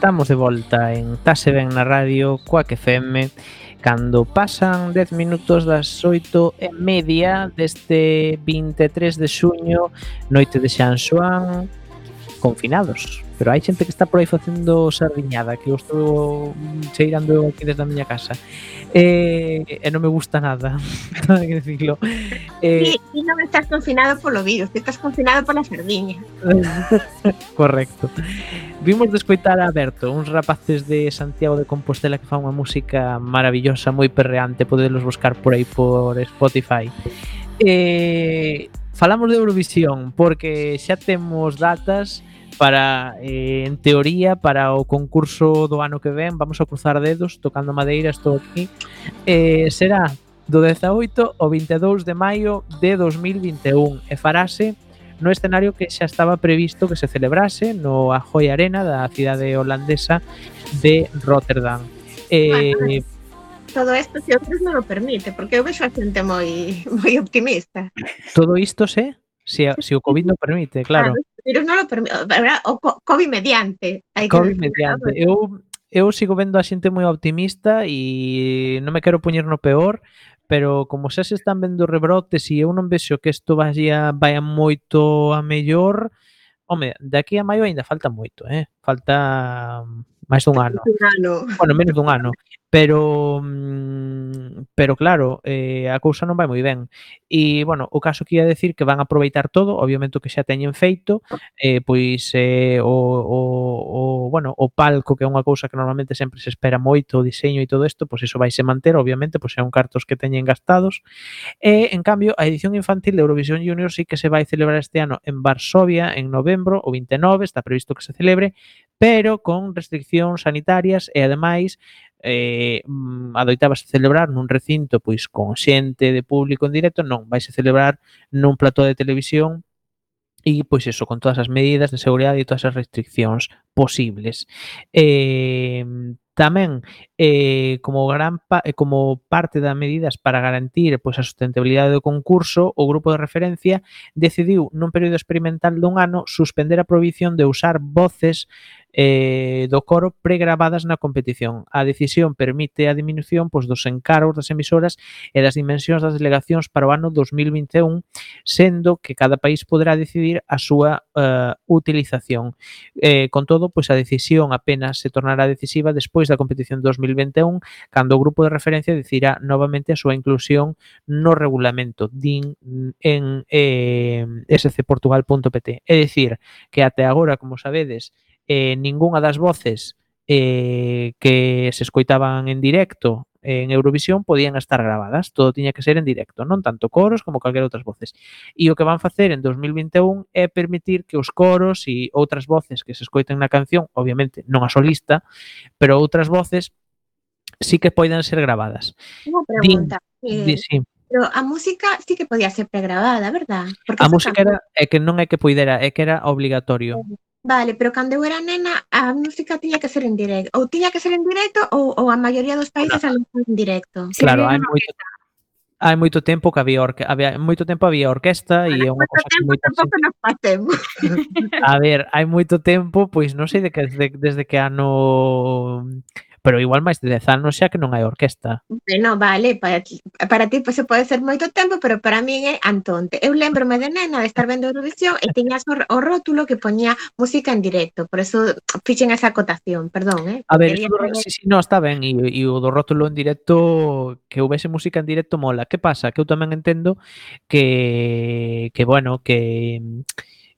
Estamos de volta en Tase Ben na Radio, coa FM, cando pasan 10 minutos das 8 e media deste 23 de xuño, noite de Xan Xoán confinados. Pero hai xente que está por aí facendo sardiñada, que eu estou cheirando aquí desde a miña casa. E, eh, e eh, non me gusta nada, nada que decirlo. Eh, sí, ti non estás confinado polo virus, que estás confinado pola sardiña. Correcto. Vimos de escoitar a Berto, uns rapaces de Santiago de Compostela que fan unha música maravillosa, moi perreante, podelos buscar por aí por Spotify. Eh, falamos de Eurovisión porque xa temos datas para eh, en teoría para o concurso do ano que ven vamos a cruzar dedos tocando madeira estou aquí. Eh, será do 18 ao 22 de maio de 2021 e farase no escenario que xa estaba previsto que se celebrase no Ajoy Arena da cidade holandesa de Rotterdam. Eh, todo isto se outros non o permite porque eu vexo a xente moi moi optimista. todo isto se? se, se o COVID non permite, claro. claro pero non lo permite, o COVID mediante. Hai que COVID mediante. Eu, eu sigo vendo a xente moi optimista e non me quero poñer no peor, pero como xa se están vendo rebrotes e eu non vexo que isto vaya, vaya moito a mellor, home, de aquí a maio aínda falta moito, eh? Falta máis dun ano. Un ano. Bueno, menos dun ano. Pero mm, pero claro, eh, a cousa non vai moi ben. E, bueno, o caso que ia decir que van a aproveitar todo, obviamente o que xa teñen feito, eh, pois eh, o, o, o, bueno, o palco, que é unha cousa que normalmente sempre se espera moito, o diseño e todo isto, pois iso vai se manter, obviamente, pois son cartos que teñen gastados. E, en cambio, a edición infantil de Eurovisión Junior sí que se vai celebrar este ano en Varsovia, en novembro, o 29, está previsto que se celebre, pero con restriccións sanitarias e ademais eh, mm, adoitabas celebrar nun recinto pois con xente de público en directo, non, vais a celebrar nun plató de televisión e pois eso, con todas as medidas de seguridade e todas as restriccións posibles. Eh, tamén eh, como gran pa, eh, como parte das medidas para garantir pois a sustentabilidade do concurso, o grupo de referencia decidiu nun período experimental dun ano suspender a prohibición de usar voces eh, do coro pregravadas na competición. A decisión permite a diminución pois, dos encargos das emisoras e das dimensións das delegacións para o ano 2021, sendo que cada país poderá decidir a súa eh, utilización. Eh, con todo, pois a decisión apenas se tornará decisiva despois da competición 2021, cando o grupo de referencia decidirá novamente a súa inclusión no regulamento din en eh, scportugal.pt. É dicir, que até agora, como sabedes, eh, ningunha das voces eh, que se escoitaban en directo en Eurovisión podían estar grabadas, todo tiña que ser en directo, non tanto coros como calquera outras voces. E o que van facer en 2021 é permitir que os coros e outras voces que se escoiten na canción, obviamente non a solista, pero outras voces sí que poidan ser grabadas. Unha pregunta. Din, eh, di, sí. Pero a música sí que podía ser pregrabada, verdad? Porque a música era, é que non é que poidera, é que era obligatorio. Eh Vale, pero cando eu era nena a música tiña que ser en directo. Ou tiña que ser en directo ou, ou a maioría dos países claro. a en directo. Si claro, hai moito, hai moito tempo que había orque, había moito tempo había orquesta e é unha cosa que moito tempo nos facemos. A ver, hai moito tempo, pois non sei de que desde, desde que ano pero igual máis de 10 anos xa que non hai orquesta. Bueno, vale, para ti, para ti pois, pues, pode ser moito tempo, pero para min é antonte. Eu lembrome de nena de estar vendo Eurovisión e tiñas o, o rótulo que poñía música en directo, por eso fixen esa acotación, perdón, eh? A ver, eso, ver... sí, sí, no, está ben, e, e o do rótulo en directo que houvese música en directo mola. Que pasa? Que eu tamén entendo que que bueno, que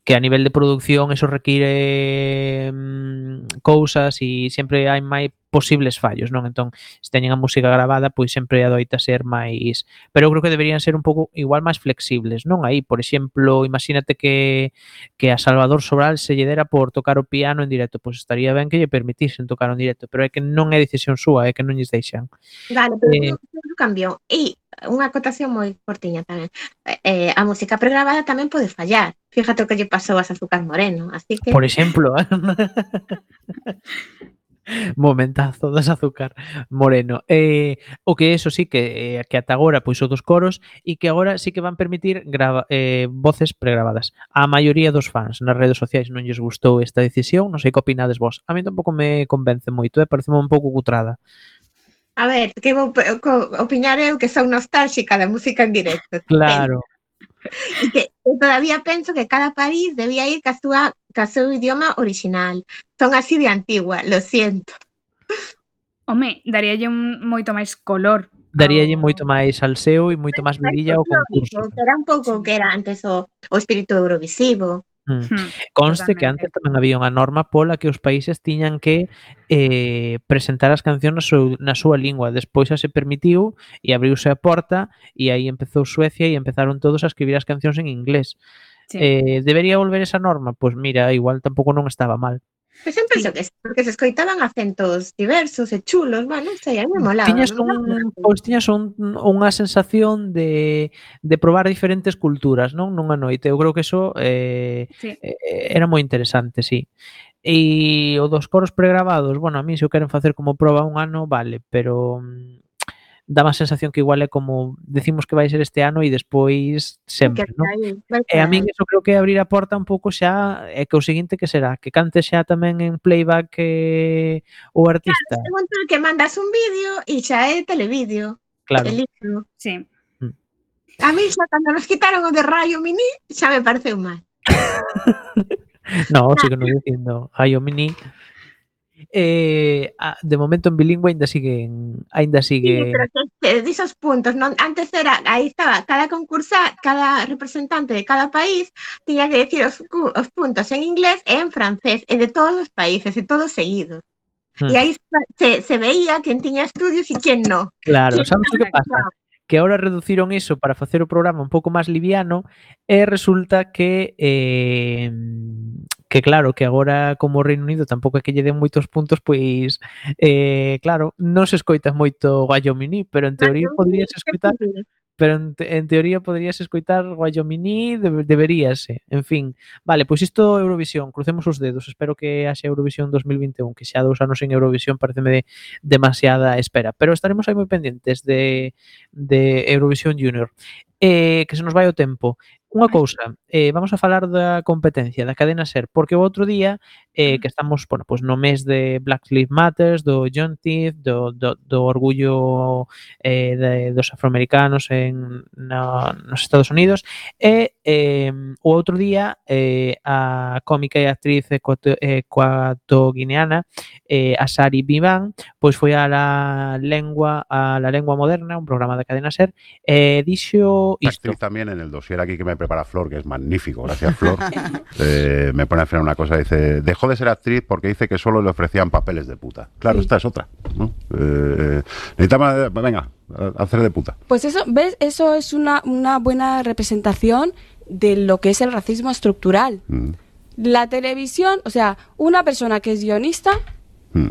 que a nivel de producción eso require mmm, cousas e sempre hai máis posibles fallos, non? Entón, se teñen a música grabada, pois sempre adoita ser máis, pero eu creo que deberían ser un pouco igual máis flexibles, non? Aí, por exemplo, imagínate que que a Salvador Sobral se lle dera por tocar o piano en directo, pois estaría ben que lle permitisen tocar en directo, pero é que non é decisión súa, é que non lles deixan. Vale, pero eh, non cambiou. E unha acotación moi cortiña tamén. Eh, eh a música pregrabada tamén pode fallar. Fíjate o que lle pasou a Azúcar Moreno, así que Por exemplo, eh. Momentazo das azúcar moreno. Eh, o que eso sí que eh, que ata agora pois o dos coros e que agora sí que van permitir grava, eh, voces pregravadas. A maioría dos fans nas redes sociais non lles gustou esta decisión, non sei que opinades vos. A mí tampouco me convence moito, eh, parece un pouco cutrada. A ver, que vou opinar eu que son nostálxica da música en directo. Claro. E que todavía penso que cada país debía ir ca súa ca seu idioma original. Son así de antigua, lo siento. Home, daríalle un moito máis color. Daríalle moito máis al e moito máis vidilla ao concurso. Era un pouco que era antes o, o espírito eurovisivo. Mm. Hmm, Conste Totalmente. que antes tamén había unha norma pola que os países tiñan que eh, presentar as cancións na, súa, na súa lingua. Despois xa se permitiu e abriuse a porta e aí empezou Suecia e empezaron todos a escribir as cancións en inglés. Sí. Eh, debería volver esa norma? Pois pues mira, igual tampouco non estaba mal. Pois pues eu penso sí. que sí, porque se escoitaban acentos diversos e chulos, bueno, sei, a mí me molaba. Tiñas un, pois pues, tiñas un, unha sensación de, de probar diferentes culturas, non? Nunha noite. Eu creo que eso eh, sí. eh, era moi interesante, sí. E o dos coros pregrabados, bueno, a mí se o queren facer como proba un ano, vale, pero mm, dá má sensación que igual é como decimos que vai ser este ano e despois sempre, non? E a min eso creo que abrir a porta un pouco xa é que o seguinte que será, que cante xa tamén en playback eh, o artista. Claro, é que mandas un vídeo e xa é televídeo. Claro. Telífono. Sí. Mm. A mí xa cando nos quitaron o de Rayo Mini xa me pareceu mal. no, claro. sigo non dicindo Rayo Mini Eh, de momento en bilingüe ainda siguen, ainda Sí, sigue pero que, que disos puntos, non? Antes era, aí estaba, cada concursa, cada representante de cada país tiña que decir os, cu- os puntos en inglés en francés, de todos os países, e todos seguidos. Hmm. E aí se, se veía quen tiña estudios e quen no. Claro, Sí, sabes o que pasa? Que ahora reduciron iso para facer o programa un pouco máis liviano e resulta que eh, que claro, que agora como o Reino Unido tampouco é que lle den moitos puntos, pois eh, claro, non se escoita moito Guayomini, pero en ah, teoría podrías escoitar pero en, te, en teoría poderías escoitar Guayomini, de, deberíase, en fin. Vale, pois isto Eurovisión, crucemos os dedos, espero que haxe Eurovisión 2021, que xa dous anos en Eurovisión pareceme de, demasiada espera, pero estaremos aí moi pendentes de, de Eurovisión Junior. Eh, que se nos vai o tempo. Unha cousa, eh, vamos a falar da competencia da cadena SER, porque o outro día eh, que estamos bueno, pues no mes de Black Lives Matters, do John Tiff, do, do, do orgullo eh, de, dos afroamericanos en na, nos Estados Unidos, e eh, o outro día eh, a cómica e actriz ecuatoguineana eh, Asari Bivan, pois foi a la lengua a la lengua moderna, un programa da cadena SER, e eh, dixo isto. Actriz tamén en el dossier aquí que me prepara Flor, que es magnífico, gracias Flor. Eh, me pone a hacer una cosa, dice, dejó de ser actriz porque dice que solo le ofrecían papeles de puta. Claro, esta es otra. ¿no? Eh, necesitamos, venga, hacer de puta. Pues eso, ¿ves? Eso es una, una buena representación de lo que es el racismo estructural. Mm, La televisión, o sea, una persona que es guionista, mm.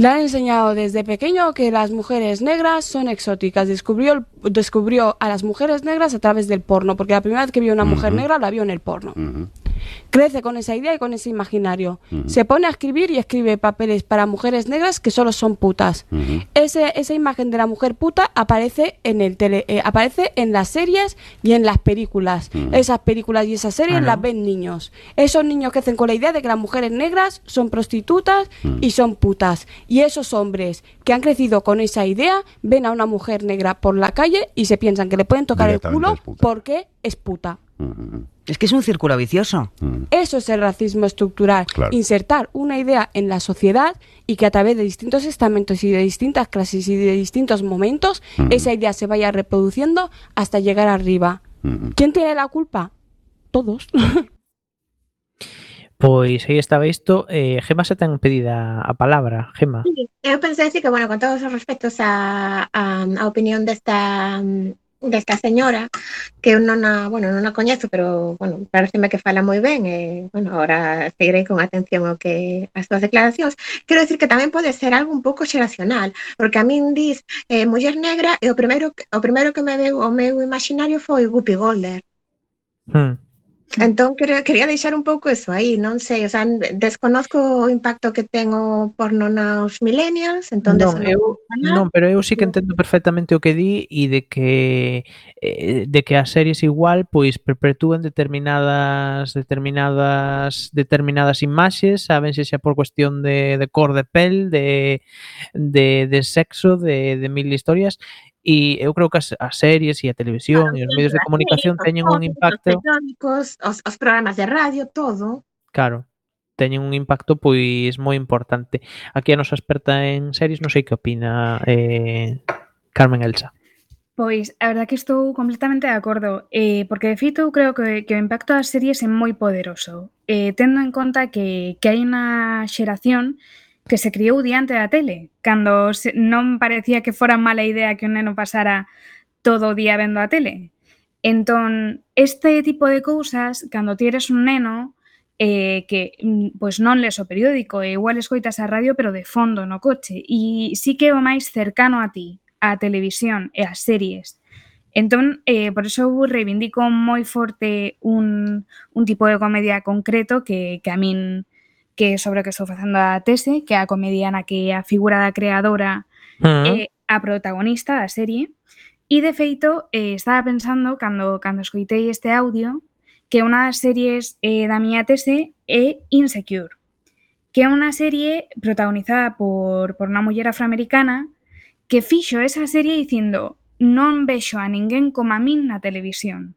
Le han enseñado desde pequeño que las mujeres negras son exóticas. Descubrió, el- descubrió a las mujeres negras a través del porno, porque la primera vez que vio una mujer negra la vio en el porno. Crece con esa idea y con ese imaginario. Se pone a escribir y escribe papeles para mujeres negras que solo son putas. Ese, esa imagen de la mujer puta aparece en el tele, eh, aparece en las series y en las películas. Esas películas y esas series Ajá. las ven niños. Esos niños crecen con la idea de que las mujeres negras son prostitutas y son putas. Y esos hombres que han crecido con esa idea ven a una mujer negra por la calle y se piensan que le pueden tocar el culo es puta. porque es puta. Es que es un círculo vicioso. ujú. Eso es el racismo estructural. Claro. Insertar una idea en la sociedad y que a través de distintos estamentos y de distintas clases y de distintos momentos, Ujú. esa idea se vaya reproduciendo hasta llegar arriba. Ujú. ¿Quién tiene la culpa? Todos. Pois aí estaba isto. Eh, Gema se ten pedida a palabra. Gema. Sí, eu pensei decir que, bueno, con todos os respectos a, a, a opinión desta desta señora que eu non a, bueno, non a coñezo, pero bueno, pareceme que fala moi ben e bueno, agora seguirei con atención o que as súas declaracións. Quero decir que tamén pode ser algo un pouco xeracional, porque a min diz eh, muller negra e o primeiro o primeiro que me veu o meu imaginario foi Guppy Golder. Hmm. Entón, quería, quería deixar un pouco eso aí, non sei, o sea, desconozco o impacto que ten o porno nos millennials, entón... Non, eu, non, pero eu sí que entendo perfectamente o que di e de que eh, de que as series igual pois perpetúan determinadas determinadas determinadas imaxes, saben se xa por cuestión de, de cor de pel, de, de, de sexo, de, de mil historias, E eu creo que as, as series e a televisión claro, e os medios de comunicación teñen un impacto... Os periódicos, os, os programas de radio, todo. Claro, teñen un impacto pois moi importante. Aquí a nosa experta en series, non sei que opina eh, Carmen Elsa. Pois, a verdad que estou completamente de acordo, eh, porque de feito eu creo que, que o impacto das series é moi poderoso, eh, tendo en conta que, que hai unha xeración que se criou diante da tele, cando se, non parecía que fora mala idea que un neno pasara todo o día vendo a tele. Entón, este tipo de cousas, cando ti eres un neno, eh, que mm, pois non les o periódico, e igual escoitas a radio, pero de fondo no coche, e sí que é o máis cercano a ti, a televisión e as series. Entón, eh, por iso reivindico moi forte un, un tipo de comedia concreto que, que a min que é sobre o que estou facendo a tese, que é a comedia na que a figura da creadora uh -huh. é a protagonista da serie. E, de feito, eh, estaba pensando, cando, cando escoitei este audio, que unha das series eh, da miña tese é Insecure, que é unha serie protagonizada por, por unha muller afroamericana que fixo esa serie dicindo non vexo a ninguén como a min na televisión.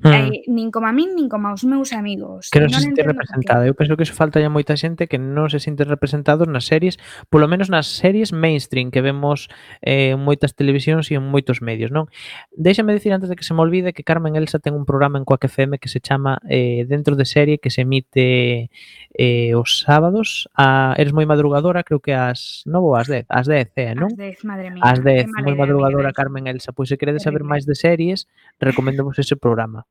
Mm. Eh, nin como a min, nin como aos meus amigos. Que non, non se sinte representada. Eu penso que iso falta ya moita xente que non se sinte representados nas series, polo menos nas series mainstream que vemos eh, en moitas televisións e en moitos medios, non? Déxame dicir antes de que se me olvide que Carmen Elsa ten un programa en Coac FM que se chama eh, Dentro de Serie que se emite eh, os sábados a Eres moi madrugadora, creo que as 9 ou as 10, as 10, eh, non? As 10, madre mía. As 10, moi madrugadora Carmen Elsa. Pois se queredes saber máis de series, recoméndovos ese programa.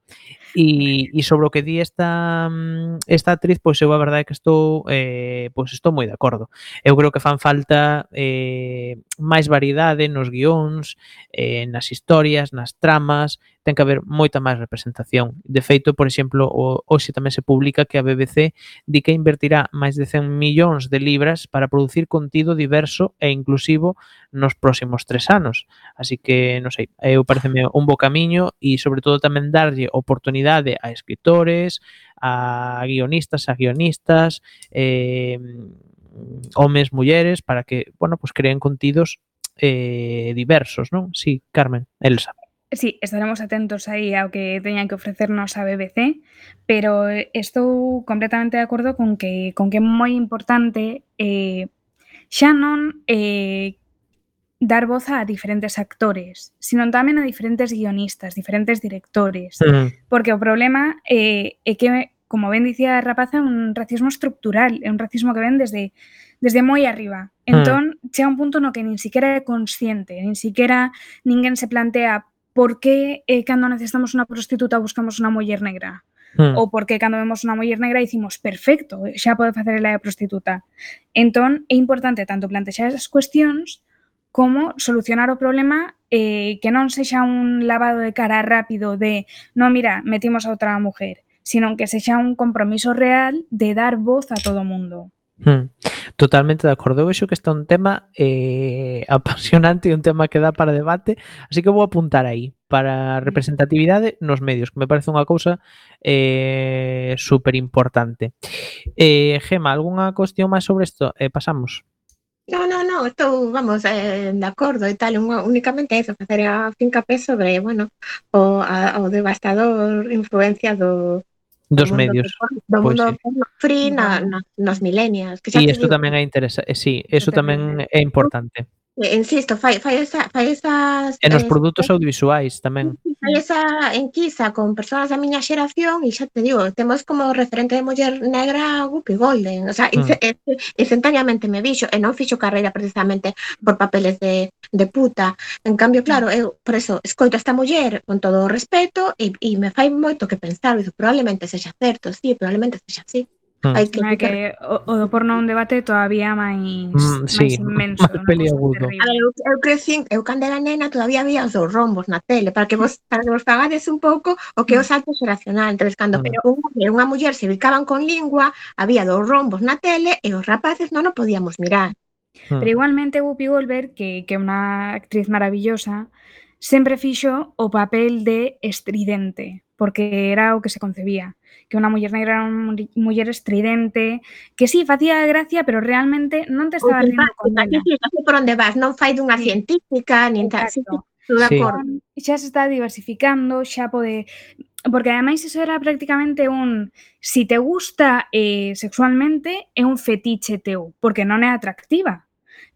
E, e sobre o que di esta, mm, esta actriz, pois eu a verdade é que estou eh, pois estou moi de acordo. Eu creo que fan falta eh, máis variedade nos guións, eh, nas historias, nas tramas, ten que haber moita máis representación. De feito, por exemplo, o, hoxe tamén se publica que a BBC di que invertirá máis de 100 millóns de libras para producir contido diverso e inclusivo nos próximos tres anos. Así que, non sei, eh, eu pareceme un bo camiño e, sobre todo, tamén darlle oportunidade a escritores, a guionistas, a guionistas, eh, homes, mulleres, para que, bueno, pues creen contidos eh, diversos, non? Sí, Carmen, Elsa. Sí, estaremos atentos aí ao que teñan que ofrecernos a BBC, pero estou completamente de acordo con que con que é moi importante eh, xa non eh, dar voz a diferentes actores, sino tamén a diferentes guionistas, diferentes directores, uh -huh. porque o problema eh, é que, como ben dicía a rapaza, é un racismo estructural, é un racismo que ven desde desde moi arriba. Entón, uh -huh. chega un punto no que nin siquiera é consciente, nin siquiera ninguén se plantea por que eh, cando necesitamos unha prostituta buscamos unha muller negra? Hmm. Ou porque cando vemos unha muller negra dicimos, perfecto, xa pode facer ela de prostituta. Entón, é importante tanto plantexar esas cuestións como solucionar o problema eh, que non sexa un lavado de cara rápido de, no, mira, metimos a outra mujer, sino que sexa un compromiso real de dar voz a todo o mundo. Hmm. Totalmente de acordo. Eu vexo que está un tema eh, apasionante e un tema que dá para debate, así que vou apuntar aí para hmm. representatividade nos medios, que me parece unha cousa eh, super importante. Eh, Gema, algunha cuestión máis sobre isto? Eh, pasamos. No, no, no, estou, vamos, eh, de acordo e tal, unha, únicamente eso, facer a fincapé sobre, bueno, o, a, o devastador influencia do, dos medios. Do pois, mundo sí. free na, na, nos millennials. Que e isto tamén é interesante, eh, sí, eso tamén é importante eh, insisto, fai, fai, esa, fai esas... E nos eh, produtos eh, audiovisuais tamén. Fai esa enquisa con persoas da miña xeración e xa te digo, temos como referente de muller negra a Whoopi Golden. O sea, mm. Eh, eh, instantáneamente me vixo e non fixo carreira precisamente por papeles de, de puta. En cambio, claro, eu por eso escoito a esta muller con todo o respeto e, e me fai moito que pensar. Digo, probablemente sexa certo, sí, probablemente sexa así. Mm. Hai que que o, o do porno é un debate todavía máis, mm, sí, máis inmenso. Máis peliagudo. A ver, eu, eu crecín, eu cando era nena todavía había os dous rombos na tele, para que vos, para que vos pagades un pouco o que é o mm. salto xeracional. entonces cando mm. un hombre e unha muller se ubicaban con lingua, había dos rombos na tele e os rapaces non o podíamos mirar. Mm. Pero igualmente Whoopi Goldberg, que é unha actriz maravillosa, sempre fixo o papel de estridente porque era o que se concebía, que unha muller negra era unha muller estridente, que sí, facía gracia, pero realmente non te estaba rindo con ela. Sí, non sei por onde vas, non fai dunha sí. científica, nin tal. Sí, sí. Xa se está diversificando, xa pode porque ademais eso era prácticamente un si te gusta eh, sexualmente é un fetiche teu, porque non é atractiva.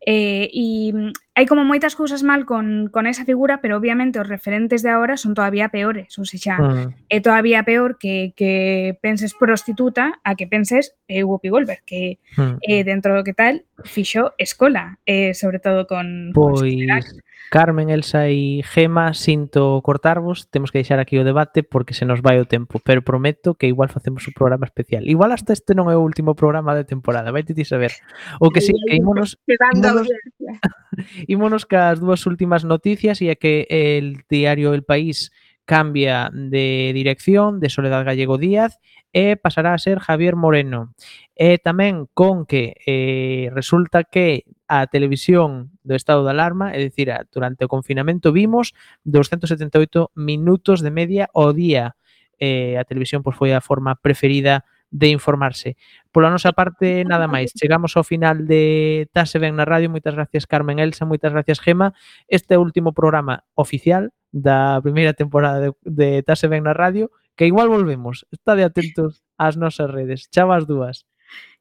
Eh, e mm, hai como moitas cousas mal con, con esa figura, pero obviamente os referentes de agora son todavía peores, ou seja, uh é mm. todavía peor que, que penses prostituta a que penses eh, Whoopi Goldberg, que mm. eh, dentro do que tal fixo escola, eh, sobre todo con... Pois, con Carmen, Elsa e Gema, sinto cortarvos, temos que deixar aquí o debate porque se nos vai o tempo, pero prometo que igual facemos un programa especial. Igual hasta este non é o último programa de temporada, vai te saber. O que sí, que ímonos... ímonos, ímonos cas dúas últimas noticias e é que el diario El País cambia de dirección de Soledad Gallego Díaz e pasará a ser Javier Moreno. E tamén con que eh, resulta que a televisión do estado de alarma, é dicir, a, durante o confinamento vimos 278 minutos de media ao día. Eh, a televisión pois, foi a forma preferida de informarse. Pola nosa parte, nada máis. Chegamos ao final de Tase Ben na Radio. Moitas gracias, Carmen Elsa. Moitas gracias, Gema. Este é o último programa oficial da primeira temporada de, de Tase Ben na Radio, que igual volvemos. Estade atentos ás nosas redes. Chao as dúas.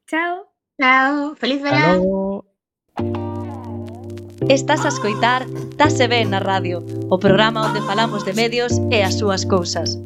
Chao. Chao. Feliz verano. Hasta. Estás a escoitar Tase Ben na radio, o programa onde falamos de medios e as súas cousas.